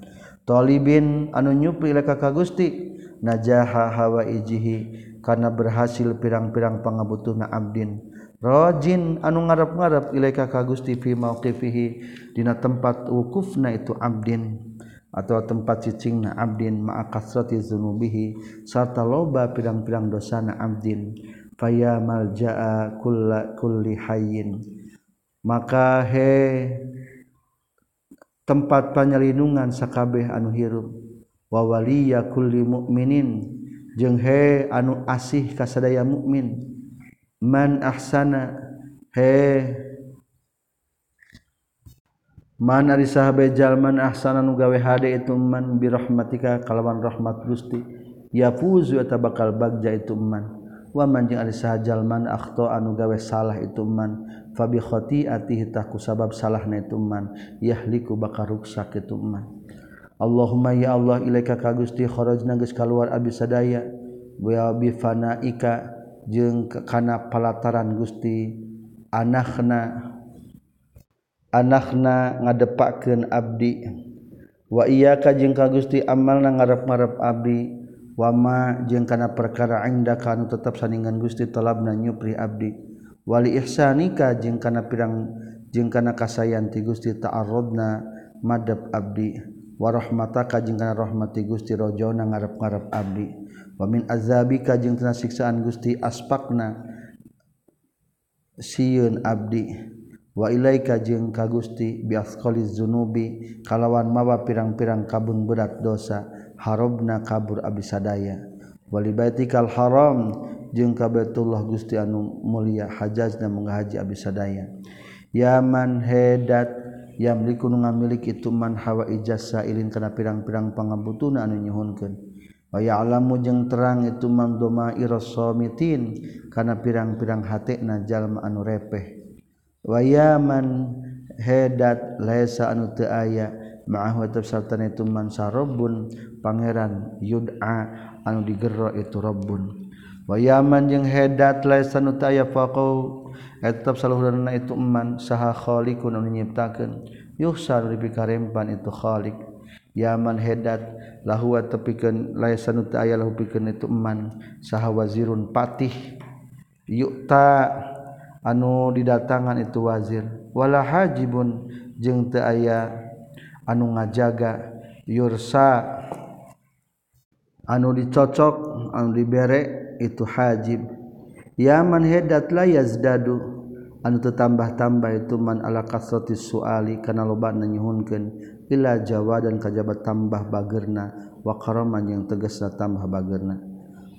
S1: talibin anu nyupi laka ka Gusti. Najaha hawa ijihi karena berhasil pirang-pirang pangabutuhna abdin rajin anu ngarap-ngarap ilaika ka Gusti fi mauqifihi dina tempat wukufna itu abdin atau tempat cicing na Abdin maakasrati zunubihi serta loba pirang-pirang dosa na Abdin faya malja'a kulla kulli hayyin. Maka he tempat panyelindungan sakabeh anu hirup wa waliya kulli mukminin jeung he anu asih kasadaya mukmin man ahsana he Mana risahabjalman ahsana nugawe hade itu man birahmatika kalawan rahmat Gusti. Ya fuzu eta bakal bagja itu man. Wa man jeung ari sahajalman anu gawe salah itu man. Fa bi khati'atihi taku sabab salahna itu man. Yahliku bakal ruksak itu man. Allahumma ya Allah ilaika ka Gusti kharajna geus kaluar abdi sadaya. Wa bi fanaika jeung kana palataran Gusti. Anakna anakna ngadepakeun abdi. Wa iya kajeng ka Gusti amal na ngarap-marap abdi wama jeung kana perkara inda kanu tetap saningan Gusti talabna nyupri abdi. Wali ihsanika jeung kana pirang jeung kana kasayanti Gusti ta'arrodna madep abdi. Wa rahmataka jeung kana rahmati Gusti rojona ngarap-ngarap abdi. Wa min azabika jeung kana siksaan Gusti aspakna siun abdi. wailaika jeung ka Gusti biasqlis zunubi kalawan mawa pirang-pirang kabun berat dosa harobna kabur abis sadaya walibaitikal haram jeung ka Baitullah Gusti anu mulia hajazna menghaji abis sadaya Yaman hedat yamliku nu ngamiliki itu man hawa ijasa ilin kana pirang-pirang pangabutuna anu nyuhunkeun. Wa ya'lamu jeung terang itu man doma irasomitin kana pirang-pirang hatena jalma anu repeh. wayaman hedat lesa anu teu aya ma'ahu tetap sartana itu man sarobun pangeran yud'a anu digero itu rabbun wayaman jeung hedat lesa anu teu aya faqau tetap saluhurna itu man saha khaliqun anu nyiptakeun yuhsar dipikarempan itu khaliq. Yaman hedat lahu tepikeun lesa nu teu aya lahu pikeun itu man saha wazirun patih. Yukta anu didatangan itu wazirwala hajibun jeung te aya anu ngajaga. Yursa anu dicocok anu dibere itu hajib. Yaman hedatlah yazdadu anu tetambah-tambah itu man ala kasrati suali kana loba nanyuhunkeun ila jawa dan kajabat tambah bagerna wa karaman yang tegasna tambah bagerna.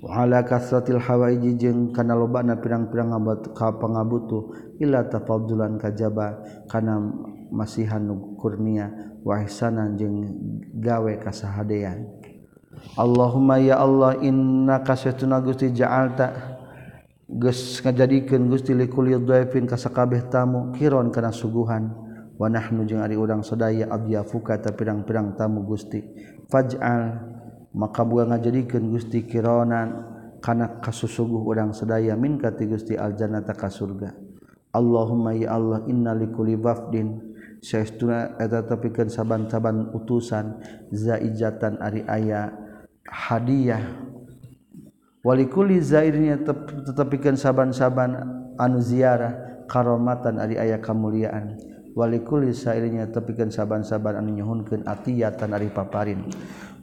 S1: wala kasratil hawaiji jeung kana lobana pirang-pirang ngabut ka pangabutu illa tafaddulan kajaba kana masihan kurnia wa ihsanan jeung gawe kasahadean Allahumma ya Allah inna kasatuna Gusti ja'alta geus ngajadikeun Gusti likul dhaifin ka sakabeh tamu kiron kana suguhan. Wa nahnu jeung ari urang sadaya abyafuka ta pirang-pirang tamu Gusti. Faj'al maka buang ngajadikan Gusti Kironan kana kasusuguh urang sedaya min kati Gusti aljannata ka surga. Allahumma ya Allah inna likulli wafdin. Saestuna eta tepikeun saban-saban utusan zaijatan ari aya hadiah. Walikulli zairnya tepikeun saban-saban anu ziarah karomatan ari aya kamuliaan. Walikulli sairnya tepikeun saban-saban anu nyuhunkeun atiyatan ari paparin.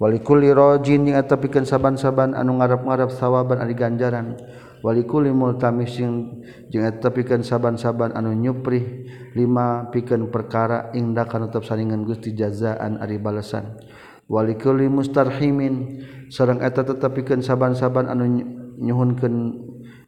S1: walikulirojin yang eta saban-saban anu ngarap-ngarap sawaban ari ganjaran. Walikuli multamising jeung eta pikeun saban-saban anu nyuprih lima pikeun perkara indah kana tetap saningan Gusti jazaan ari balasan. Walikuli mustarhimin sareng eta tetap pikan saban-saban anu nyuhunkeun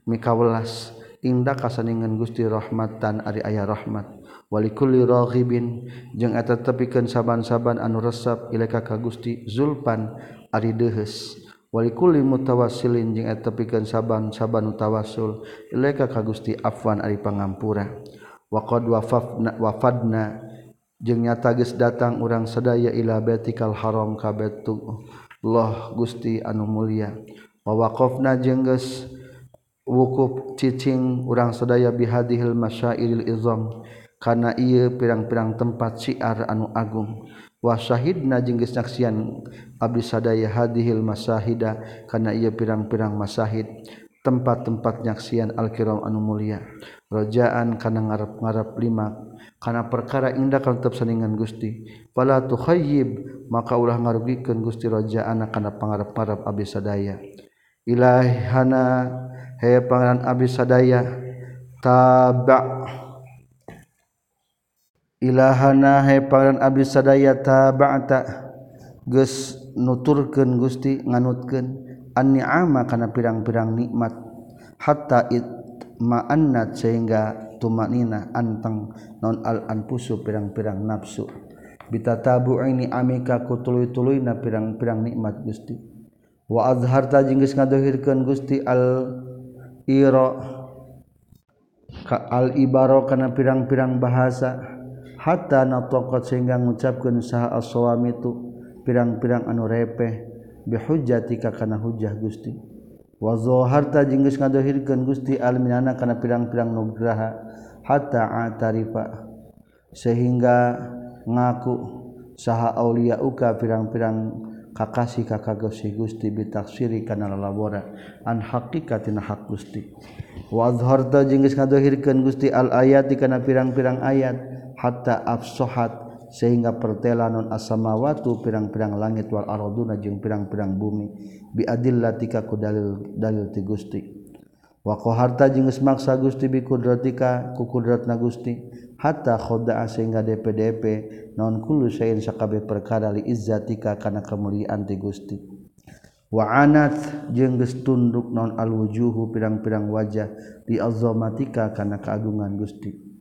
S1: mikawelas indah kasaningan Gusti rahmatan ari ayah rahmat. walikulli rohibin jeung eta tepikeun saban-saban anu resep ilaka ka Gusti Zulpan ari deheus walikulli mutawassilin jeung eta tepikeun saban-saban mutawasul ilaka ka Gusti Afwan ari pangampura. Waqad wafafna wafadna jeung nyata geus datang urang sadaya ila baitikal haram ka Baitullah Gusti anu mulia. Wa waqafna jeung geus wukuf cicing urang sadaya bihadihil masyairil izam. karena ia pirang-pirang tempat siar anu Agung. Wasyahid na jenggis naksian Abdi sadaya hadihil masahida karena ia pirang-pirang masahid tempat-tempat nyaksian Alkiram anu mulia. Rojaan karena ngarap-ngarap lima karena perkara indah kalau tetap seningan Gusti. Pala tuhhayib maka ulah ngarugikan Gusti rojaan karena pangarap-ngarap Abdi sadaya. Ilahana he pangeran Abdi sadaya tabak. ilahana heparan abdi sadaya taba'ta. Geus nuturkeun Gusti nganutkeun an-ni'ama kana pirang-pirang nikmat. Hatta itma'annat sehingga tumanina anteng non al anfusu pirang-pirang nafsu bitatabu ini amika kutuluy-tuluy na pirang-pirang nikmat Gusti. Wa azharta jeung geus ngadohirkeun Gusti al ira ka al ibaro kana pirang-pirang bahasa. hatta na tokot sehingga ngucapkan saha aswam itu pirang-pirang anu repeh bihujjati kana hujjah Gusti. Wa harta jenggus ngadohirkeun Gusti alminana kana pirang-pirang nugraha hatta atarifa sehingga ngaku saha aulia uka pirang-pirang kakasih kakak Gusti bitaksiri kana lalabora an haqiqatina hak Gusti. Wa azharta jeung ngadohirkeun Gusti al ayati kana pirang-pirang ayat hatta afsohat sehingga pertela non asamawatu pirang-pirang langit wal araduna jeung pirang-pirang bumi bi adillatika ku dalil dalil ti Gusti. Wa qaharta jeung geus maksa Gusti bi kudratika ku kudratna Gusti. Hatta khoda'a sehingga DPDP non kullu sayin sakabeh perkara li izzatika kana kemuliaan ti Gusti. Wa anat jeung geus tunduk non alwujuhu pirang-pirang wajah li azamatika kana keagungan Gusti.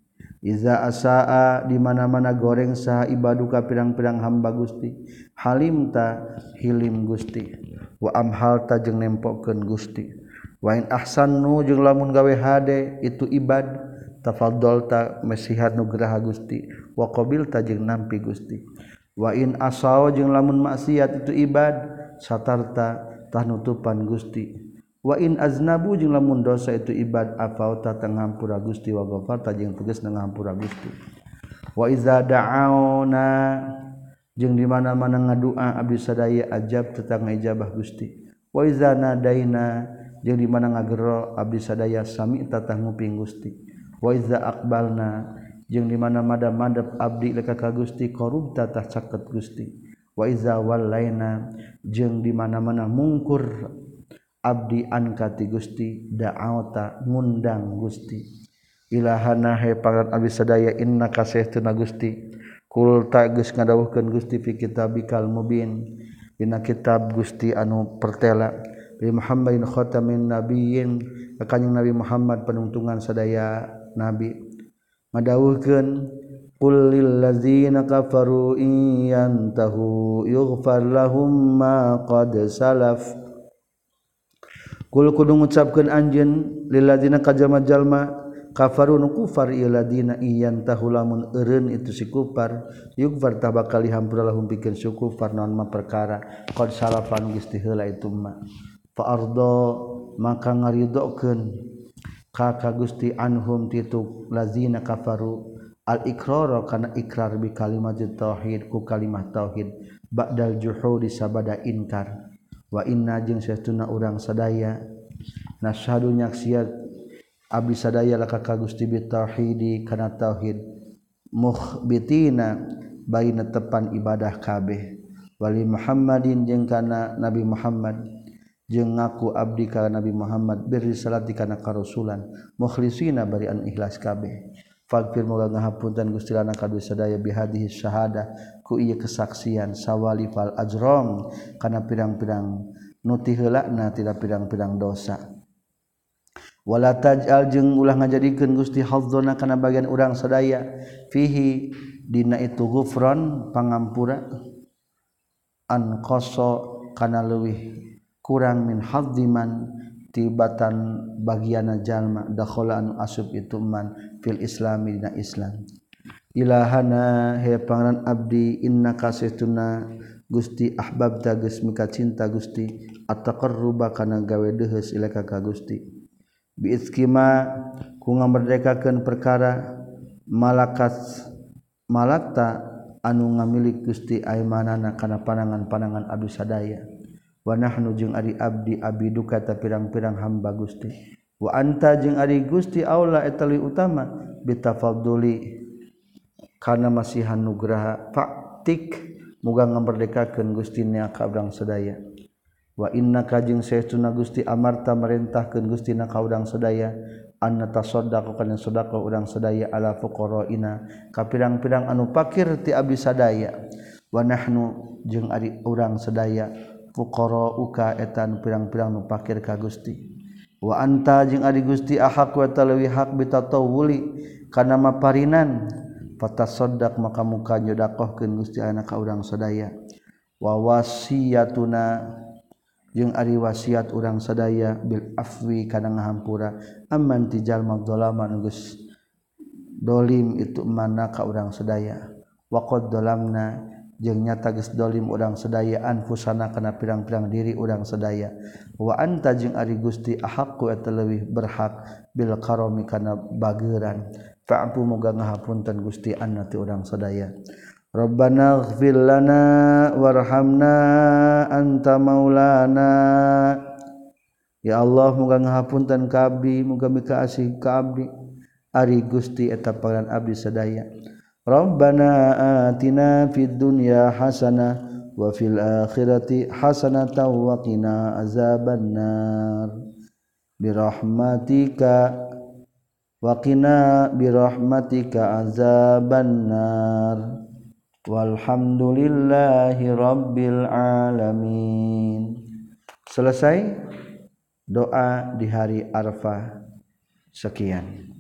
S1: Iza asaa di mana-mana goreng saha ibaduka pirang-pirang hamba Gusti. Halimta hilim Gusti. Wa amhalta jeung nempokkeun Gusti. Wain in ahsanu jeung lamun gawe hade itu ibad. Tafadolta mesihat nugraha Gusti. Wa qabil ta jeung nampi Gusti. Wain asawa jeung lamun maksiat itu ibad. Satarta tah nutupan Gusti. wain aznabu jeung lamun dosa itu ibad afauta tenghampura Gusti wa ghafarta jeung tegas ngampura Gusti wa iza da'auna jeung di mana-mana ngadua abdi sadaya ajab tetang ijabah Gusti. Wa iza nadaina jeung di mana ngagero abdi sadaya sami tatang nguping Gusti. Wa iza aqbalna jeung di mana madam-madap abdi leka ka Gusti qarub tatah caket Gusti. Wa iza wallaina jeung di mana-mana mungkur Abdi ankati Gusti data ngundang Gusti. Ilahana he pangan abdi sadaya inna kasih tuna Gusti. Kul tagus ngadawuhkeun Gusti fi kitabikal mubin. Dina kitab Gusti anu pertela. Bi Muhammadin khatamin nabiyyin kanjing Nabi Muhammad penuntungan sadaya nabi. Ngadawuhkeun Qul lil ladzina kafaru in yantahu yughfar lahum ma qad salaf. Kul kudu ngucapkeun anjeun lil ladzina kajama-jalma kafarun kufar ieu ladina iyan tahulamun eureun itu si kufar. Yukfar tabakal bakal hampuralahum pikeun si naon ma perkara. Qad salafan geus diheula itu ma fa ardo maka ngaridokeun ka ka Gusti anhum titu lazina kafaru. Al iqrar kana ikrar bi kalimat tauhid ku kalimat tauhid. Ba'dal juhudi sabada inkar. wa inna jeung seuna urang sadaya. Nasyhadu nyaksiat abdi sadaya laka ka Gusti bitauhidi kana tauhid mukhbitina baina tepan ibadah kabeh. Wali Muhammadin jeung kana Nabi Muhammad jeung ngaku abdi ka Nabi Muhammad birrisalati kana karusulan mukhlisina bari an ikhlas kabeh. Fagfir moga ngahapunten Gusti lana kadu sadaya bihadhihi syahada ku ieu kesaksian sawali fal ajrom kana pirang-pirang nuti heulana tidak pirang-pirang dosa. Wala taj'al jeung ulah ngajadikeun Gusti hadzona kana bagian urang sadaya fihi dina itu ghufran pangampura an qasa kana leuwih kurang min hadziman tibatan bagiana jalma dakhala anu asub itu man fil islami dina islam. Ilahana he pangeran abdi inna kasituna Gusti ahbab ta geus mika cinta Gusti ataqarruba kana gawe deheus ilaka ka Gusti. Bi iskima ku ngamerdekakeun perkara malakat malakta anu ngamilik Gusti aimanana kana panangan-panangan abdi sadaya. Wanahnu jeung Ari Abdi Abidu kata pirang-pirang hamba Gusti. Wa anta jeung Ari Gusti Allah eta leuwih utama bitafaduli kana masihan nugraha faktik muga ngamerdekakeun Gusti nya kaurang sadaya. Wa inna kajing saestuna Gusti amarta merintahkeun Gusti na ka urang sadaya anna tasaddaqu kana sedekah urang sadaya ala fuqaraina. Ka pirang-pirang anu pakir ti abdi sadaya. Wa nahnu jeung ari urang sadaya. puqaro uka etan pirang-pirang nu pakir ka Gusti. Wa anta jeung ari Gusti ahaq wa talawi hak bitatawuli kana maparinan fatasaddaq maka muka nyedekahkeun Gusti anak ka urang sadaya. Wa wasiyatuna jeung ari wasiat urang sadaya bil afwi kana ngahampura amman tijal madzalaman geus dolim itu mana ka urang sadaya. Waqad dalamna jeung nyata geus dolim urang sedaya anfusana kana pirang-pirang diri urang sedaya. Wa anta jeung ari Gusti ahaqqu eta leuwih berhak bil karomi kana bageuran fa'fu moga ngahapunten Gusti anna ti urang sedaya. Rabbana ighfir lana warhamna anta maulana. Ya Allah moga ngahapunten ka abdi moga mika asih ka abdi. Ari Gusti eta pangan abdi sedaya. Robbana atina fid dunya hasanah wa fil akhirati hasanatan wa qina azabannar birahmatika wa qina birahmatika azabannar walhamdulillahi rabbil alamin selesai doa di hari Arafah. Sekian